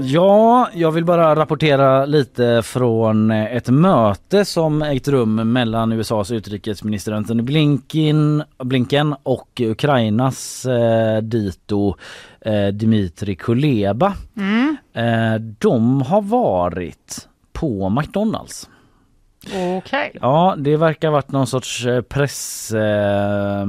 Ja, jag vill bara rapportera lite från ett möte som ägt rum mellan USAs utrikesminister Antony Blinken, Blinken och Ukrainas eh, dito eh, Dmitry Kuleba. Mm. Eh, de har varit på McDonalds. Okej. Ja, det verkar ha varit någon sorts eh, press eh,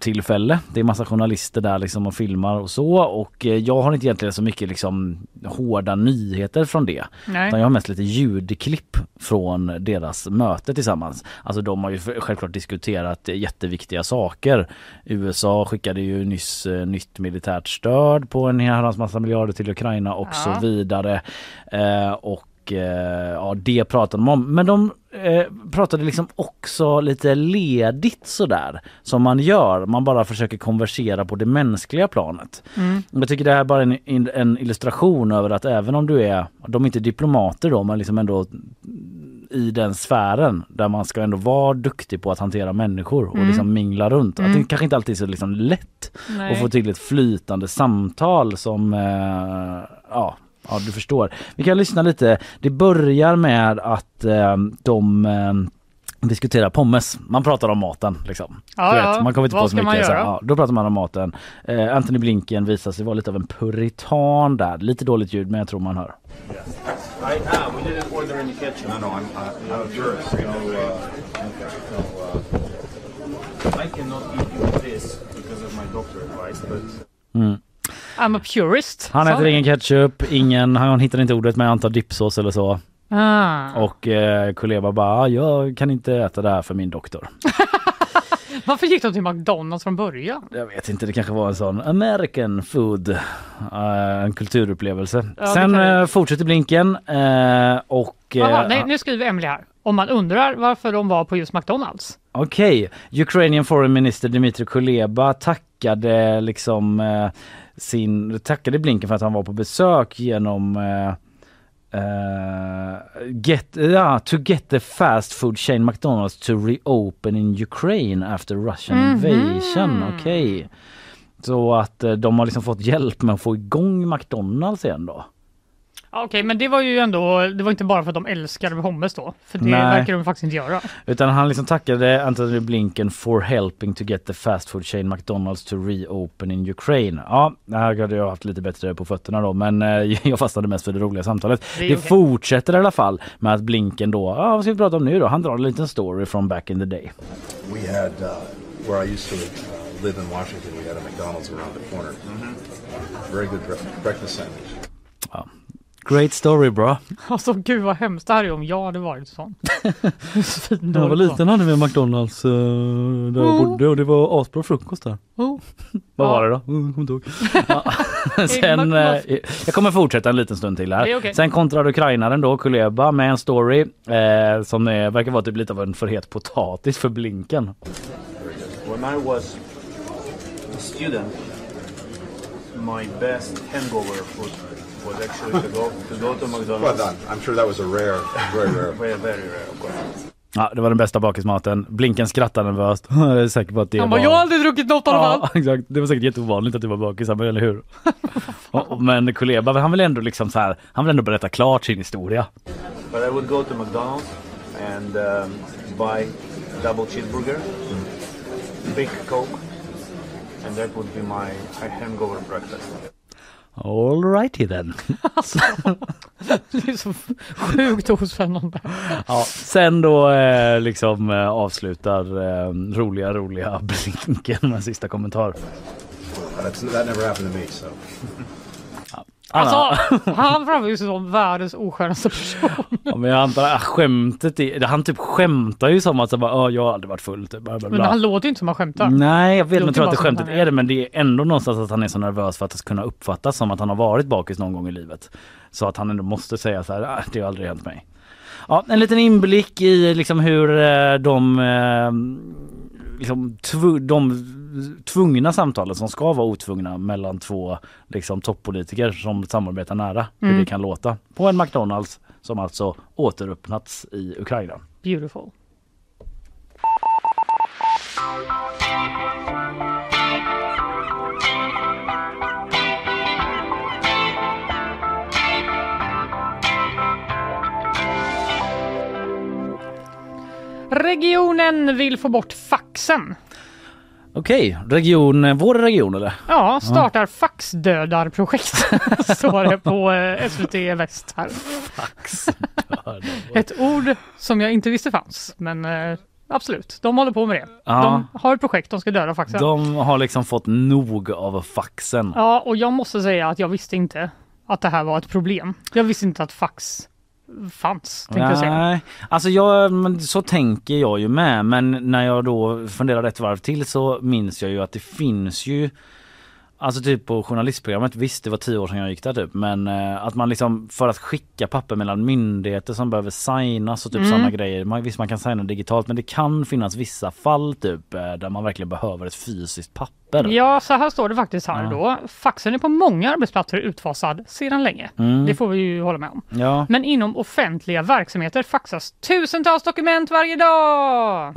tillfälle. Det är massa journalister där liksom och filmar och så och eh, jag har inte egentligen så mycket liksom hårda nyheter från det. Nej. Utan jag har mest lite ljudklipp från deras möte tillsammans. Alltså de har ju självklart diskuterat jätteviktiga saker. USA skickade ju nyss eh, nytt militärt stöd på en herrans massa miljarder till Ukraina och Ja. så vidare. Eh, och eh, ja, det pratade de om. Men de eh, pratade liksom också lite ledigt sådär som man gör. Man bara försöker konversera på det mänskliga planet. Mm. Jag tycker det här är bara en, en illustration över att även om du är, de är inte diplomater då men liksom ändå i den sfären där man ska ändå vara duktig på att hantera människor och Mm. liksom mingla runt. Att Mm. det kanske inte alltid är så liksom lätt Nej. att få till ett flytande samtal som eh, ja, ja du förstår. Vi kan lyssna lite. Det börjar med att eh, de eh, diskuterar pommes. Man pratar om maten liksom. Ja, Du ja. man kommer inte Vad på så ska man mycket. Så, göra? ja, då pratar man om maten. Eh, Anthony Blinken visar sig vara lite av en puritan där. Lite dåligt ljud men jag tror man hör. Mm. I'm a purist. Han äter du? ingen ketchup, ingen, han hittar inte ordet men jag antar dipsås eller så. Ah. Och eh, Kuleba bara, "Ah, jag kan inte äta det här för min doktor. Varför gick de till McDonalds från början? Jag vet inte, det kanske var en sån American food, eh, en kulturupplevelse. Ja, Sen eh, fortsätter blinken eh, och... Jaha, nej, nu skriver Emily här. Om man undrar varför de var på just McDonalds. Okej, Ukrainian Foreign Minister Dmitry Kuleba tackade liksom sin, tackade Blinken för att han var på besök genom eh, eh, get, ja, to get the fast food chain McDonalds to reopen in Ukraine after Russian Mhm. invasion. Okej. Så att eh, de har liksom fått hjälp med att få igång McDonalds igen då. Ja, Okej, men det var ju ändå, det var inte bara för att de älskade pommes då. För det Nej. verkar de faktiskt inte göra. Utan han liksom tackade Antony Blinken for helping to get the fast food chain McDonalds to reopen in Ukraine. Ja, här hade jag haft lite bättre på fötterna då men eh, jag fastnade mest för det roliga samtalet. Det Det, okej. fortsätter i alla fall med att Blinken då, ja vad ska vi prata om nu då? Han drar en liten story from back in the day. We had, uh, where I used to uh, live in Washington, we had a McDonald's around the corner. Very good bre- breakfast sandwich. Great story bra. Alltså gud vad hemskt det här är om jag hade varit sån. När jag var liten hade vi en McDonalds uh, där jag Mm. bodde och det var asbra frukost där. Oh. Vad Ja. var det då? Mm, kommer inte ihåg. Ja. Sen, eh, jag kommer fortsätta en liten stund till här. Är okej. Sen kontrar ukrainaren då Kuleba med en story eh, som är, verkar vara typ lite av en för het potatis för Blinken. when I was a student, my best hangover food was actually to go to go to Well McDonald's. done. I'm sure that was a rare, very rare. Very, very rare, of course. Ja, det var den bästa bakismaten. Blinken skrattar nervöst. Jag är säker på att det Han var... bara, jag har aldrig druckit något alla Ja, exakt. Det var säkert jätteovanligt att du var bakis, eller hur? Men Kuleba, han vill ändå liksom så här, han vill ändå berätta klart sin historia. But I would go to McDonald's and um, buy double cheeseburger, big Coke, and that would be my hangover breakfast. Alrighty then. Det är så sjukt ospännande. Ja, sen då eh, liksom eh, avslutar eh, roliga, roliga Blinken med sista kommentar. That's, that never happened to me, so. Alltså, han framstår ju som världens oskönaste person. Ja, men jag antar att skämtet är, han typ skämtar ju som att så bara, "Åh, jag har aldrig varit full. Typ, bla, bla, Men han låter ju inte som han skämtar. Nej jag vet men jag tror att det skämtet är det men det är ändå någonstans att han är så nervös för att det ska kunna uppfattas som att han har varit bakis någon gång i livet. Så att han ändå måste säga så här, "Ah, det har aldrig hänt mig. Ja, en liten inblick i liksom hur eh, de, eh, liksom tv- de tvungna samtalen som ska vara otvungna mellan två liksom, toppolitiker som samarbetar nära. Hur Mm. det kan låta på en McDonalds som alltså återöppnats i Ukraina. Beautiful. Regionen vill få bort faxen. Okej, region, vår region eller? Ja, startar faxdödarprojekt. Står det på eh, SVT Väst här. Ett ord som jag inte visste fanns, men eh, absolut, de håller på med det. Ja. De har ett projekt, de ska döda faxen. De har liksom fått nog av faxen. Ja, och jag måste säga att jag visste inte att det här var ett problem. Jag visste inte att fax fanns, tänkte jag säga. Nej, alltså jag, så tänker jag ju med men när jag då funderar ett varv till så minns jag ju att det finns ju Alltså typ på journalistprogrammet, visst det var tio år sedan jag gick där typ men eh, att man liksom för att skicka papper mellan myndigheter som behöver signas och typ Mm. sådana grejer. Man, visst man kan signa digitalt men det kan finnas vissa fall typ eh, där man verkligen behöver ett fysiskt papper. Ja, så här står det faktiskt här Ja. då. Faxen är på många arbetsplatser utfasad sedan länge. Mm. Det får vi ju hålla med om. Ja. Men inom offentliga verksamheter faxas tusentals dokument varje dag!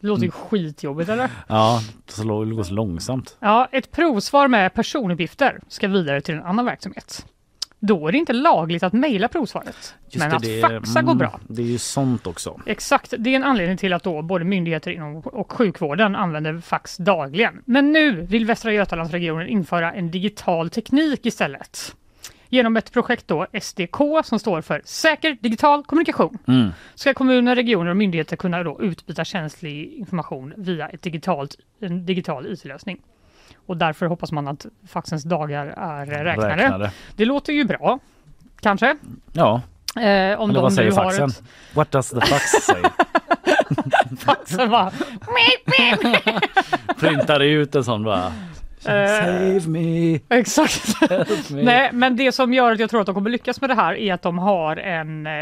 Det låter ju skitjobbigt eller? Ja, det så långsamt. Ja, ett provsvar med personuppgifter ska vidare till en annan verksamhet. Då är det inte lagligt att mejla provsvaret. Just men det, att det, faxa går mm, bra. Det är ju sånt också. Exakt, det är en anledning till att då både myndigheter inom och sjukvården använder fax dagligen. Men nu vill Västra Götalandsregionen införa en digital teknik istället. Genom ett projekt då, SDK, som står för Säker digital kommunikation, Mm. ska kommuner, regioner och myndigheter kunna då utbyta känslig information via ett digitalt, en digital IT-lösning. Och därför hoppas man att faxens dagar är räknade. Räknade. Det låter ju bra, kanske. Ja, Eh, om eller de vad säger faxen? ett- What does the fax say? Faxen bara... Printar ut en sån bara. Save me. Exakt. Help me. Nej, men det som gör att jag tror att de kommer lyckas med det här är att de har en, eh,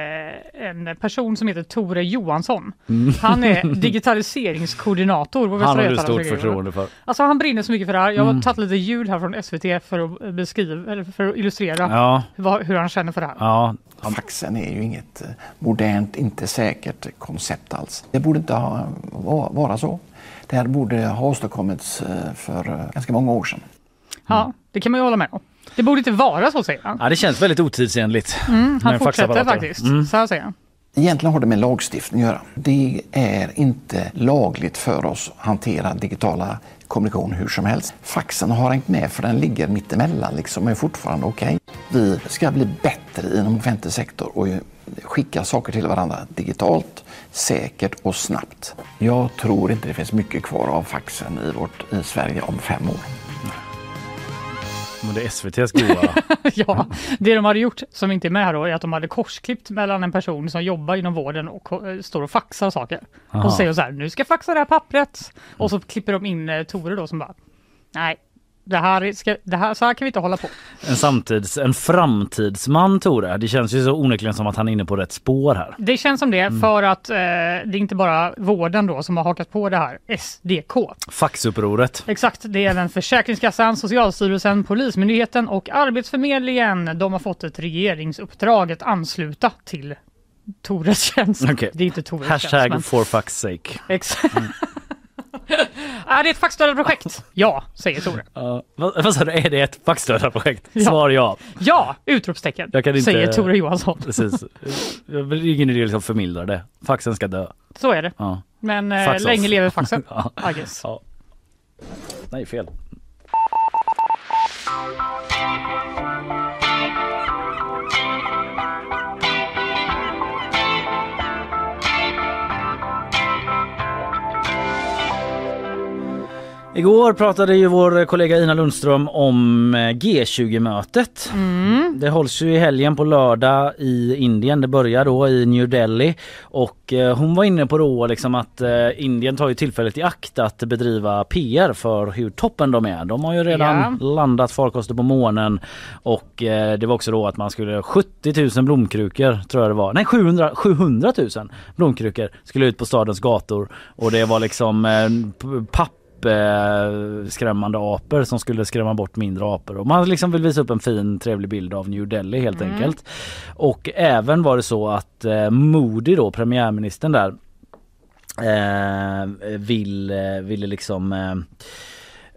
en person som heter Tore Johansson. Mm. Han är digitaliseringskoordinator på Västra Han har du stort förtroende för. Alltså han brinner så mycket för det här. Jag har Mm. tagit lite ljud här från SVT för att beskriva, eller för att illustrera Ja. vad, hur han känner för det här. Ja. Faxen är ju inget eh, modernt, inte säkert koncept alls. Det borde inte ha, va- vara så. Det här borde ha åstadkommits eh, för eh, ganska många år sedan. Ja, det kan man ju hålla med om. Det borde inte vara så säger han. Ja, det känns väldigt otidsenligt. Mm, han fortsätter faktiskt. Mm. Så här säger han. Egentligen har det med lagstiftning att göra. Det är inte lagligt för oss att hantera digitala kommunikation hur som helst. Faxen har hängt med för den ligger mittemellan liksom och är fortfarande okej. Vi ska bli bättre inom offentlig sektor och skicka saker till varandra digitalt, säkert och snabbt. Jag tror inte det finns mycket kvar av faxen i, vårt, i Sverige om fem år. Men det är SVTs goa. ja, det de hade gjort som inte är med här då är att de hade korsklippt mellan en person som jobbar inom vården och eh, står och faxar saker. Aha. Och säger så här, nu ska jag faxa det här pappret. Och så klipper de in eh, Tore då som bara, nej, det här, är- ska, det här, så här kan vi inte hålla på. En samtids, en framtidsman Tore. Det känns ju så onekligen som att han är inne på rätt spår här. Det känns som det för att eh, det är inte bara vården då som har hakat på det här, SDK. Faxupproret. Exakt, det är även Försäkringskassan, Socialstyrelsen, Polismyndigheten och Arbetsförmedlingen. De har fått ett regeringsuppdrag att ansluta till Tores tjänst. Okej. Det är inte Tores tjänst. Hashtag men- for fuck's sake. Exakt. är det ett fackstödarprojekt? Ja, säger Tore. Ja, vad, vad sa du, är det ett faxstödarprojekt? Ja. Svar ja. Ja, utropstecken, Jag kan inte... säger Tore Johansson. Precis. Det är ingen idé att liksom förmildra det. Faxen ska dö. Så är det. Ja. Men eh, länge lever faxen, Ja. I guess. Ja. Nej, fel. Igår pratade ju vår kollega Ina Lundström om eh, G20-mötet. Det hålls ju i helgen på lördag i Indien. Det börjar då i New Delhi och eh, hon var inne på då liksom att eh, Indien tar ju tillfället i akt att bedriva PR för hur toppen de är. De har ju redan landat farkoster på månen och det var också då att man skulle 70 000 blomkrukor tror jag det var. Nej 700, 700 000 blomkrukor skulle ut på stadens gator och det var liksom p- papp eh, skrämmande apor som skulle skrämma bort mindre apor. Och man liksom vill visa upp en fin trevlig bild av New Delhi helt Mm. enkelt. Och även var det så att eh, Modi då, premiärministern där, eh, vill, eh, ville liksom eh,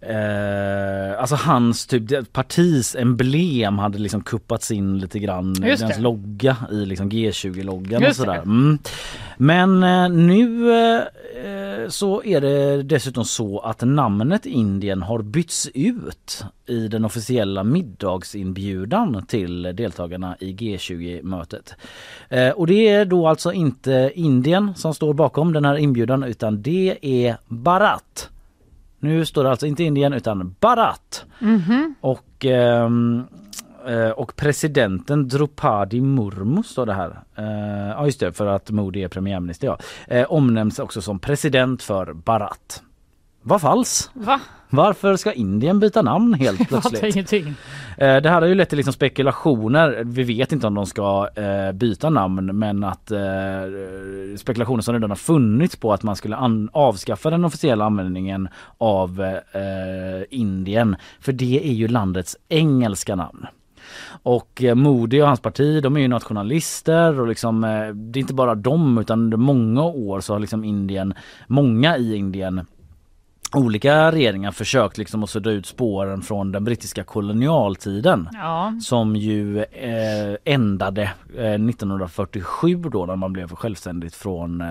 Eh, alltså hans typ partis emblem hade liksom kuppats in lite grann Just Deras det. logga i liksom G20-loggan och sådär. Mm. Men eh, nu eh, eh, så är det dessutom så att namnet Indien har bytts ut i den officiella middagsinbjudan till deltagarna i G20-mötet. Eh, och det är då alltså inte Indien som står bakom den här inbjudan utan det är Bharat. Nu står det alltså inte Indien utan Bharat. Mhm. Och, ehm, eh, och presidenten Drupadi Murmu står det här. Eh, ja just det, för att Modi är premiärminister ja. Eh, omnämns också som president för Bharat. Vad falskt? Va? Varför ska Indien byta namn helt plötsligt? Eh, Det här har ju lett till liksom spekulationer. Vi vet inte om de ska eh, byta namn men att eh, spekulationer som redan har funnits på att man skulle avskaffa den officiella användningen av Indien. För det är ju landets engelska namn. Och Modi och hans parti de är ju nationalister och liksom det är inte bara dem utan under många år så har liksom Indien, många i Indien olika regeringar försökt liksom att sudda ut spåren från den brittiska kolonialtiden. Ja. Som ju eh, ändade eh, 1947 då när man blev självständigt från eh,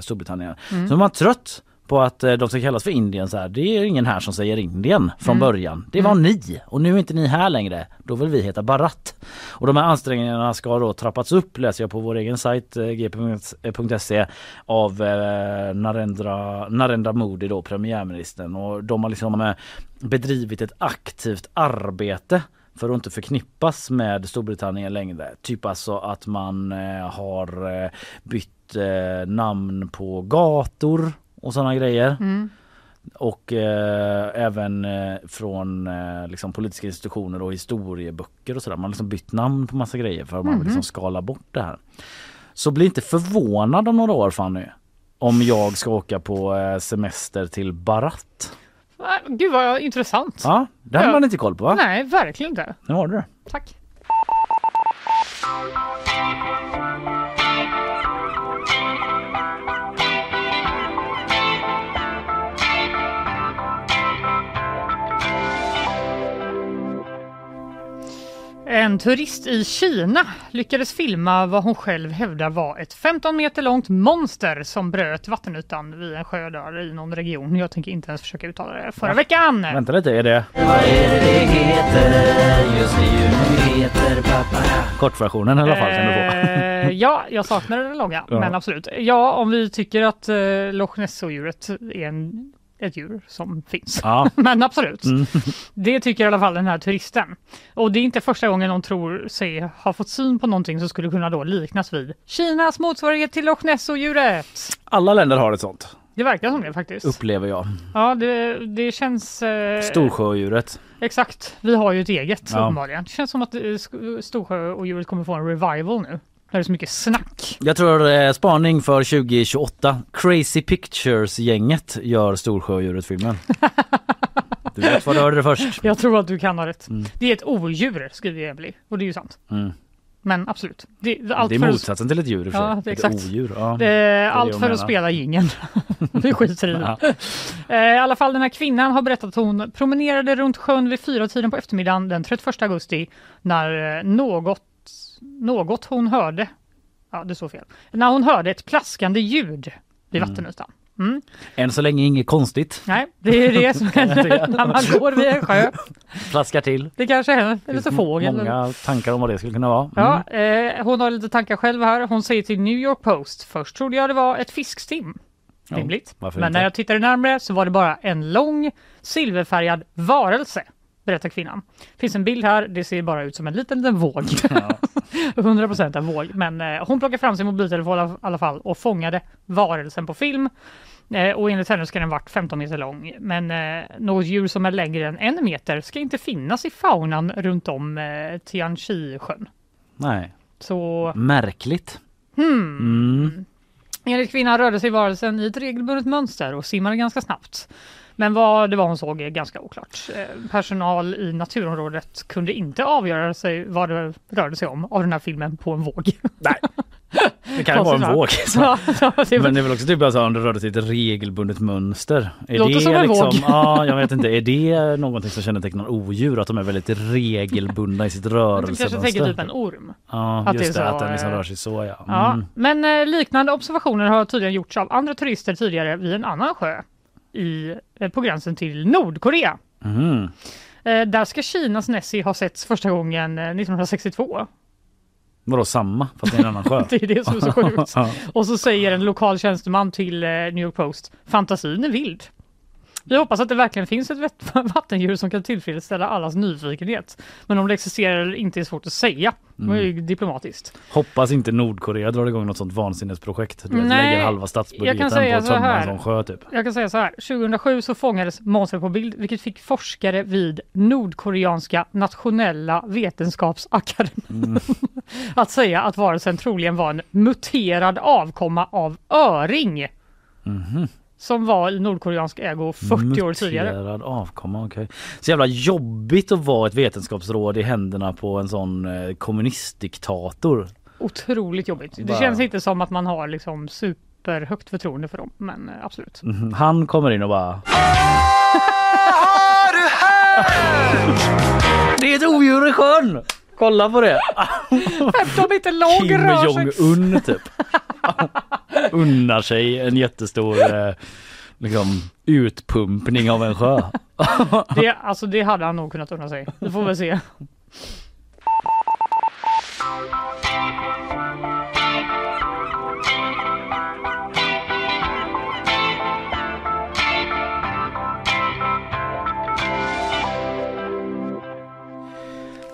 Storbritannien. Mm. Så man var trött på att eh, de ska kallas för Indien så här. Det är ingen här som säger Indien från Mm. början. Det var Mm. ni och nu är inte ni här längre. Då vill vi heta Bharat. Och de här ansträngningarna ska då trappats upp läser jag på vår egen sajt eh, av eh, Narendra, Narendra Modi då premiärministern och de har liksom eh, bedrivit ett aktivt arbete för att inte förknippas med Storbritannien längre. Typ alltså att man eh, har bytt namn på gator och sådana grejer. Mm. Och eh, även eh, från eh, liksom politiska institutioner och historieböcker och sådär. Man har liksom bytt namn på massa grejer för att man vill Mhm. liksom skala bort det här. Så bli inte förvånad om några år Fanny. Om jag ska åka på eh, semester till Bharat. Ah, Gud vad intressant. Ja, det hade Ja. man inte koll på va? Nej, verkligen inte. Nu har du det. Tack. En turist i Kina lyckades filma vad hon själv hävdar var ett 15 meter långt monster som bröt vattenytan vid en sjö där i någon region. Jag tänker inte ens försöka uttala det. Förra Va? veckan! Vänta lite, är det? Vad är det det heter? Just det, djurnyheter, pappa. Kortversionen i alla fall kan du få. Eh, ja, jag saknar den långa, Ja. men absolut. Ja, om vi tycker att eh, Loch Ness-odjuret är en, ett djur som finns. Ja. men absolut. Mm. Det tycker i alla fall den här turisten. Och det är inte första gången någon tror sig ha fått syn på någonting som skulle kunna då liknas vid Kinas motsvarighet till Loch Ness-odjuret. Alla länder har ett sånt. Det verkar som det faktiskt. Upplever jag. Ja, det, det känns... Eh, Storsjöodjuret. Exakt. Vi har ju ett eget Ja. uppenbarligen. Det känns som att eh, Storsjöodjuret kommer få en revival nu. Det är så mycket snack. Jag tror eh, spaning för 2028. Crazy Pictures-gänget gör Storsjöodjuret-filmen. Du vet vad du hörde det först. Jag tror att du kan ha rätt. Mm. Det är ett odjur, skriver Emily. Och det är ju sant. Mm. Men absolut. Det, allt det är för att- motsatsen till ett djur i för. Ja, det Ett exakt. odjur. Ja. Det är allt för att spela jingeln. Vi skiter i det. Eh, I alla fall den här kvinnan har berättat att hon promenerade runt sjön vid fyra tiden på eftermiddagen den 31 augusti när eh, något, något hon hörde, ja det står fel, när hon hörde ett plaskande ljud vid Mm. vattenytan. Mm. Än så länge inget konstigt. Nej, det är det som händer när man går vid en sjö. Plaskar till. Det kanske händer, eller så Finns fågel. Många tankar om vad det skulle kunna vara. Mm. Ja, eh, hon har lite tankar själv här. Hon säger till New York Post, först trodde jag det var ett fiskstim. Ja, Rimligt. varför Men inte? när jag tittade närmare så var det bara en lång silverfärgad varelse, berättar kvinnan. finns en bild här, det ser bara ut som en liten, liten våg. 100% en våg. Men eh, hon plockade fram sin mobiltelefon i alla fall och fångade varelsen på film. Eh, och enligt henne ska den varit 15 meter lång. Men eh, något djur som är längre än en meter ska inte finnas i faunan runt om eh, Tianqi-sjön. Nej. Så Märkligt. Hmm. Mm. Enligt kvinnan rörde sig varelsen i ett regelbundet mönster och simmade ganska snabbt. Men vad det var hon såg är ganska oklart. Eh, Personal i naturområdet kunde inte avgöra sig vad det rörde sig om av den här filmen på en våg. Nej. Det kan ju vara en våg. Ja, ja, det Men det är väl också typ alltså, om det rörde sig i ett regelbundet mönster. Är Låter det som en liksom, våg. Ja, jag vet inte. Är det någonting som kännetecknar odjur? Att de är väldigt regelbundna i sitt Du rörelsemönster? kanske tänker typ en orm. Ja, Att det just är det. så, att den liksom eh, rör sig så ja. Ja, Mm. men eh, liknande observationer har tydligen gjorts av andra turister tidigare vid en annan sjö i, eh, på gränsen till Nordkorea. Eh, där ska Kinas Nessie ha setts första gången eh, 1962. Vadå samma? Fast det är en annan sjö? Det är det som är så sjukt. Och så säger en lokal tjänsteman till eh, New York Post, fantasin är vild. Vi hoppas att det verkligen finns ett vattendjur som kan tillfredsställa allas nyfikenhet. Men om det existerar eller inte är svårt att säga. Det var ju Mm. diplomatiskt. Hoppas inte Nordkorea drar igång något sånt vansinnesprojekt. Du vet, Nej, lägger halva jag statsbudgeten kan på säga att så tömma en sån sjö typ. Jag kan säga så här, 2007 så fångades monstret på bild vilket fick forskare vid Nordkoreanska nationella vetenskapsakademin Mm. att säga att varelsen troligen var en muterad avkomma av öring Mhm. Som var i nordkoreansk ägo 40 år tidigare. Muterad avkomma, okej. Så jävla jobbigt att vara ett vetenskapsråd i händerna på en sån eh, kommunistdiktator. Otroligt jobbigt. Det Bara- känns inte som att man har liksom superhögt förtroende för dem, men eh, absolut. Mhm. Han kommer in och bara... Det är ett odjur i sjön! Kolla på det! 15 meter lång Kim. Jong-Un typ. Unnar sig en jättestor eh, liksom utpumpning av en sjö. Det, alltså det hade han nog kunnat unna sig. Det får väl se.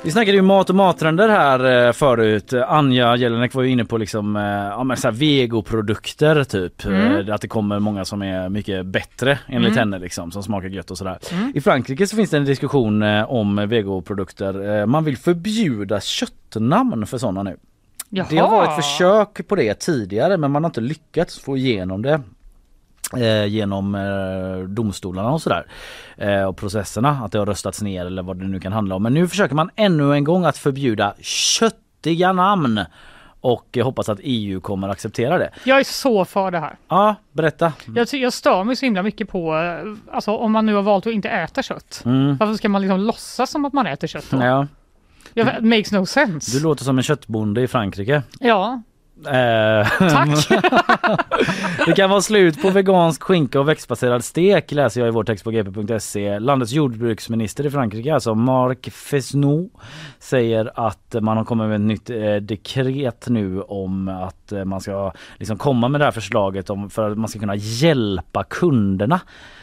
Vi snackade ju mat och mattrender här eh, förut. Anja Jelinek var ju inne på liksom, eh, ja, men så här vegoprodukter typ. Mm. Eh, Att det kommer många som är mycket bättre enligt Mm. henne liksom, som smakar gött och sådär. Mm. I Frankrike så finns det en diskussion om vegoprodukter. Man vill förbjuda köttnamn för sådana nu. Det har Jaha. varit försök på det tidigare men man har inte lyckats få igenom det eh, genom eh, domstolarna och sådär. Eh, och processerna, att det har röstats ner eller vad det nu kan handla om. Men nu försöker man ännu en gång att förbjuda köttiga namn. Och eh, hoppas att EU kommer acceptera det. Jag är så för det här. Ja, berätta. Jag, jag stör mig så himla mycket på, eh, alltså om man nu har valt att inte äta kött. Mm. Varför ska man liksom låtsas som att man äter kött då? Ja, Ja, it makes no sense. du låter som en köttbonde i Frankrike. Ja, Tack. det kan vara slut på vegansk skinka och växtbaserad stek läser jag i vår text på gp.se. Landets jordbruksminister i Frankrike, alltså Marc Fesneau, säger att man har kommit med ett nytt eh, dekret nu om att eh, man ska liksom komma med det här förslaget om för att man ska kunna hjälpa kunderna.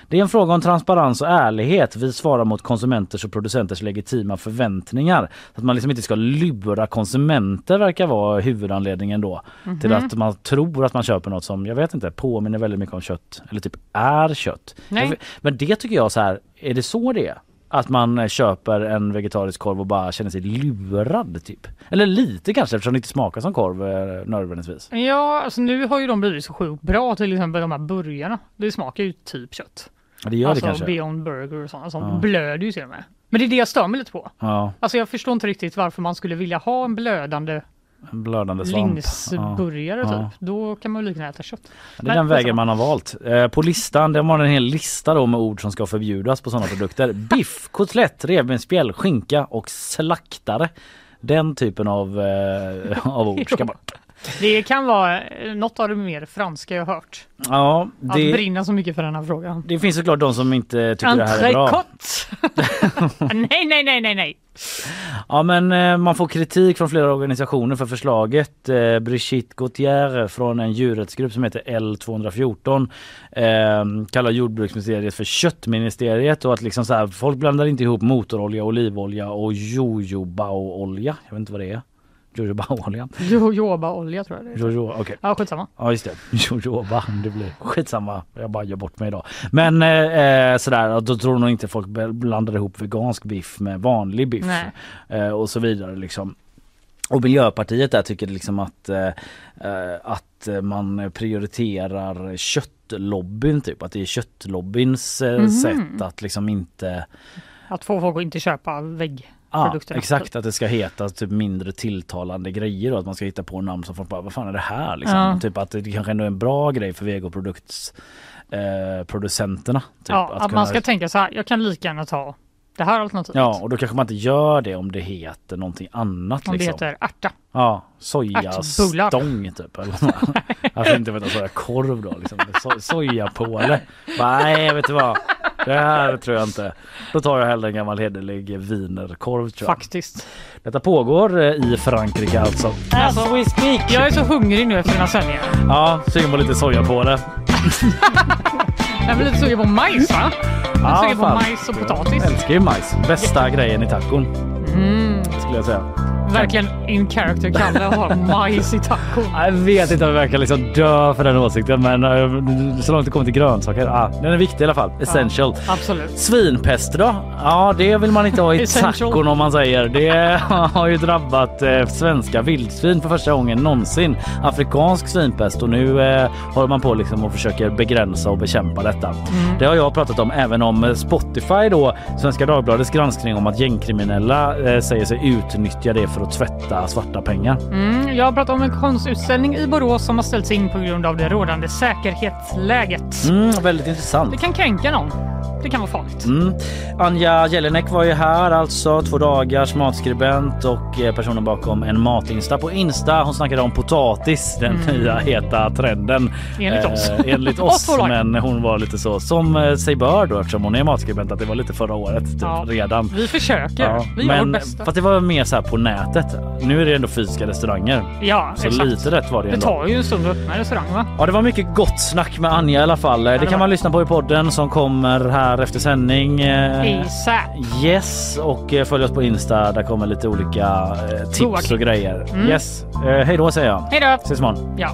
Det är en fråga om transparens och ärlighet. Vi svarar mot konsumenters och producenters legitima förväntningar. Att man liksom inte ska lura konsumenter verkar vara huvudanledningen då. Till Mhm. att man tror att man köper något som, jag vet inte, påminner väldigt mycket om kött. Eller typ är kött. Nej. Men det tycker jag så här, är det så det är? Att man eh, köper en vegetarisk korv och bara känner sig lurad typ. Eller lite kanske eftersom det inte smakar som korv eh, nödvändigtvis. ja alltså nu har ju de blivit så sjukt bra till exempel de här burgarna. Det smakar ju typ kött. Ja, det gör alltså det kanske. Beyond Burger och sådana som Ja. blöder ju till och med. Men det är det jag stör mig lite på. Ja, Alltså jag förstår inte riktigt varför man skulle vilja ha en blödande en blödande svamp. linsburgare Ja. typ. Då kan man ju lika gärna äta kött. Det är den vägen man har valt. Eh, på listan, de har en hel lista då med ord som ska förbjudas på sådana produkter. Biff, kotlett, revbensspjäll, skinka och slaktare. Den typen av, eh, av ord ska bort. Det kan vara eh, något av det mer franska jag hört. Ja, Att det, brinna så mycket för den här frågan. det finns såklart de som inte tycker det här är bra. Nej, nej, nej, nej, nej. Ja men eh, man får kritik från flera organisationer för förslaget. Eh, Brigitte Gauthier från en djurrättsgrupp som heter L214 eh, kallar jordbruksministeriet för köttministeriet och att liksom så här, folk blandar inte ihop motorolja, olivolja och jojobaolja. Jag vet inte vad det är. Jojobaolja. Jojobaolja tror jag det är. Jojo, okej. Ja, skitsamma. Ja just det, jojoba, det blir skitsamma. Jag bara gör bort mig idag. Men eh, eh, sådär, då tror nog inte folk blandar ihop vegansk biff med vanlig biff. Eh, och så vidare liksom. Och Miljöpartiet där tycker liksom att, eh, eh, att man prioriterar köttlobbyn typ. Att det är köttlobbyns eh, Mhm. sätt att liksom inte Att få folk att inte köpa vägg. Ja produkterna. exakt att det ska heta typ mindre tilltalande grejer och att man ska hitta på namn som folk bara vad fan är det här liksom? Ja. Typ att det kanske ändå är en bra grej för vegoprodukts eh. Typ, ja, att, kunna- man ska tänka så här, jag kan lika gärna ta det här alternativet. Ja och då kanske man inte gör det om det heter någonting annat Om det liksom. heter ärta. Ja, sojastång typ. Vet inte vad jag sa, korv då liksom. So sojapåle. Nej, vet du vad? Det här tror jag inte. Då tar jag hellre en gammal hederlig wienerkorv tror jag. Faktiskt. Detta pågår eh, i Frankrike alltså. Alltså, we speak. Jag är så hungrig nu efter mina sändningar. Ja, sugen på lite sojapåle. Jag blir lite sugen på majs va? Jag är sugen på majs och potatis. Jag älskar ju majs. Bästa grejen i tacon Mm. skulle jag säga. Verkligen in character Kalle har majs i taco. Jag vet inte om jag verkar liksom dö för den åsikten men eh, så långt det kommer till grönsaker, ah, den är viktig i alla fall. Essential. Absolut. Svinpest då? Ja det vill man inte ha i tacon om man säger. Det har ju drabbat eh, svenska vildsvin för första gången någonsin. Afrikansk svinpest och nu eh, håller man på liksom och försöker begränsa och bekämpa detta. Det har jag pratat om även om eh, Spotify då, Svenska Dagbladets granskning om att gängkriminella eh, säger sig utnyttja det för att tvätta svarta pengar. Mm, jag pratar om en konstutställning i Borås som har ställts in på grund av det rådande säkerhetsläget. Mm, väldigt intressant. Det kan kränka någon. det kan vara farligt. Mm. Anja Jelinek var ju här alltså, två dagars matskribent och eh, personen bakom en matinsta på Insta. Hon snackade om potatis, den Mm. nya heta trenden. Enligt oss. Eh, enligt Oss men hon var lite så som eh, sig bör då eftersom hon är matskribent att det var lite förra året typ, Ja. redan. Vi försöker. Ja, Vi gör vårt men bästa. fast det var mer så här på nätet. Nu är det ändå fysiska restauranger. Ja, så exakt. lite rätt var det Det ändå. tar ju en stund att öppna restaurang va? Ja, det var mycket gott snack med Anja i alla fall. Det det kan var man lyssna på i podden som kommer här efter sändning. Eh, ASAP. Yes, och eh, följ oss på Insta. Där kommer lite olika eh, tips och grejer. Mm. Yes, hej då säger jag. Hej då! Ses imorgon. Ja.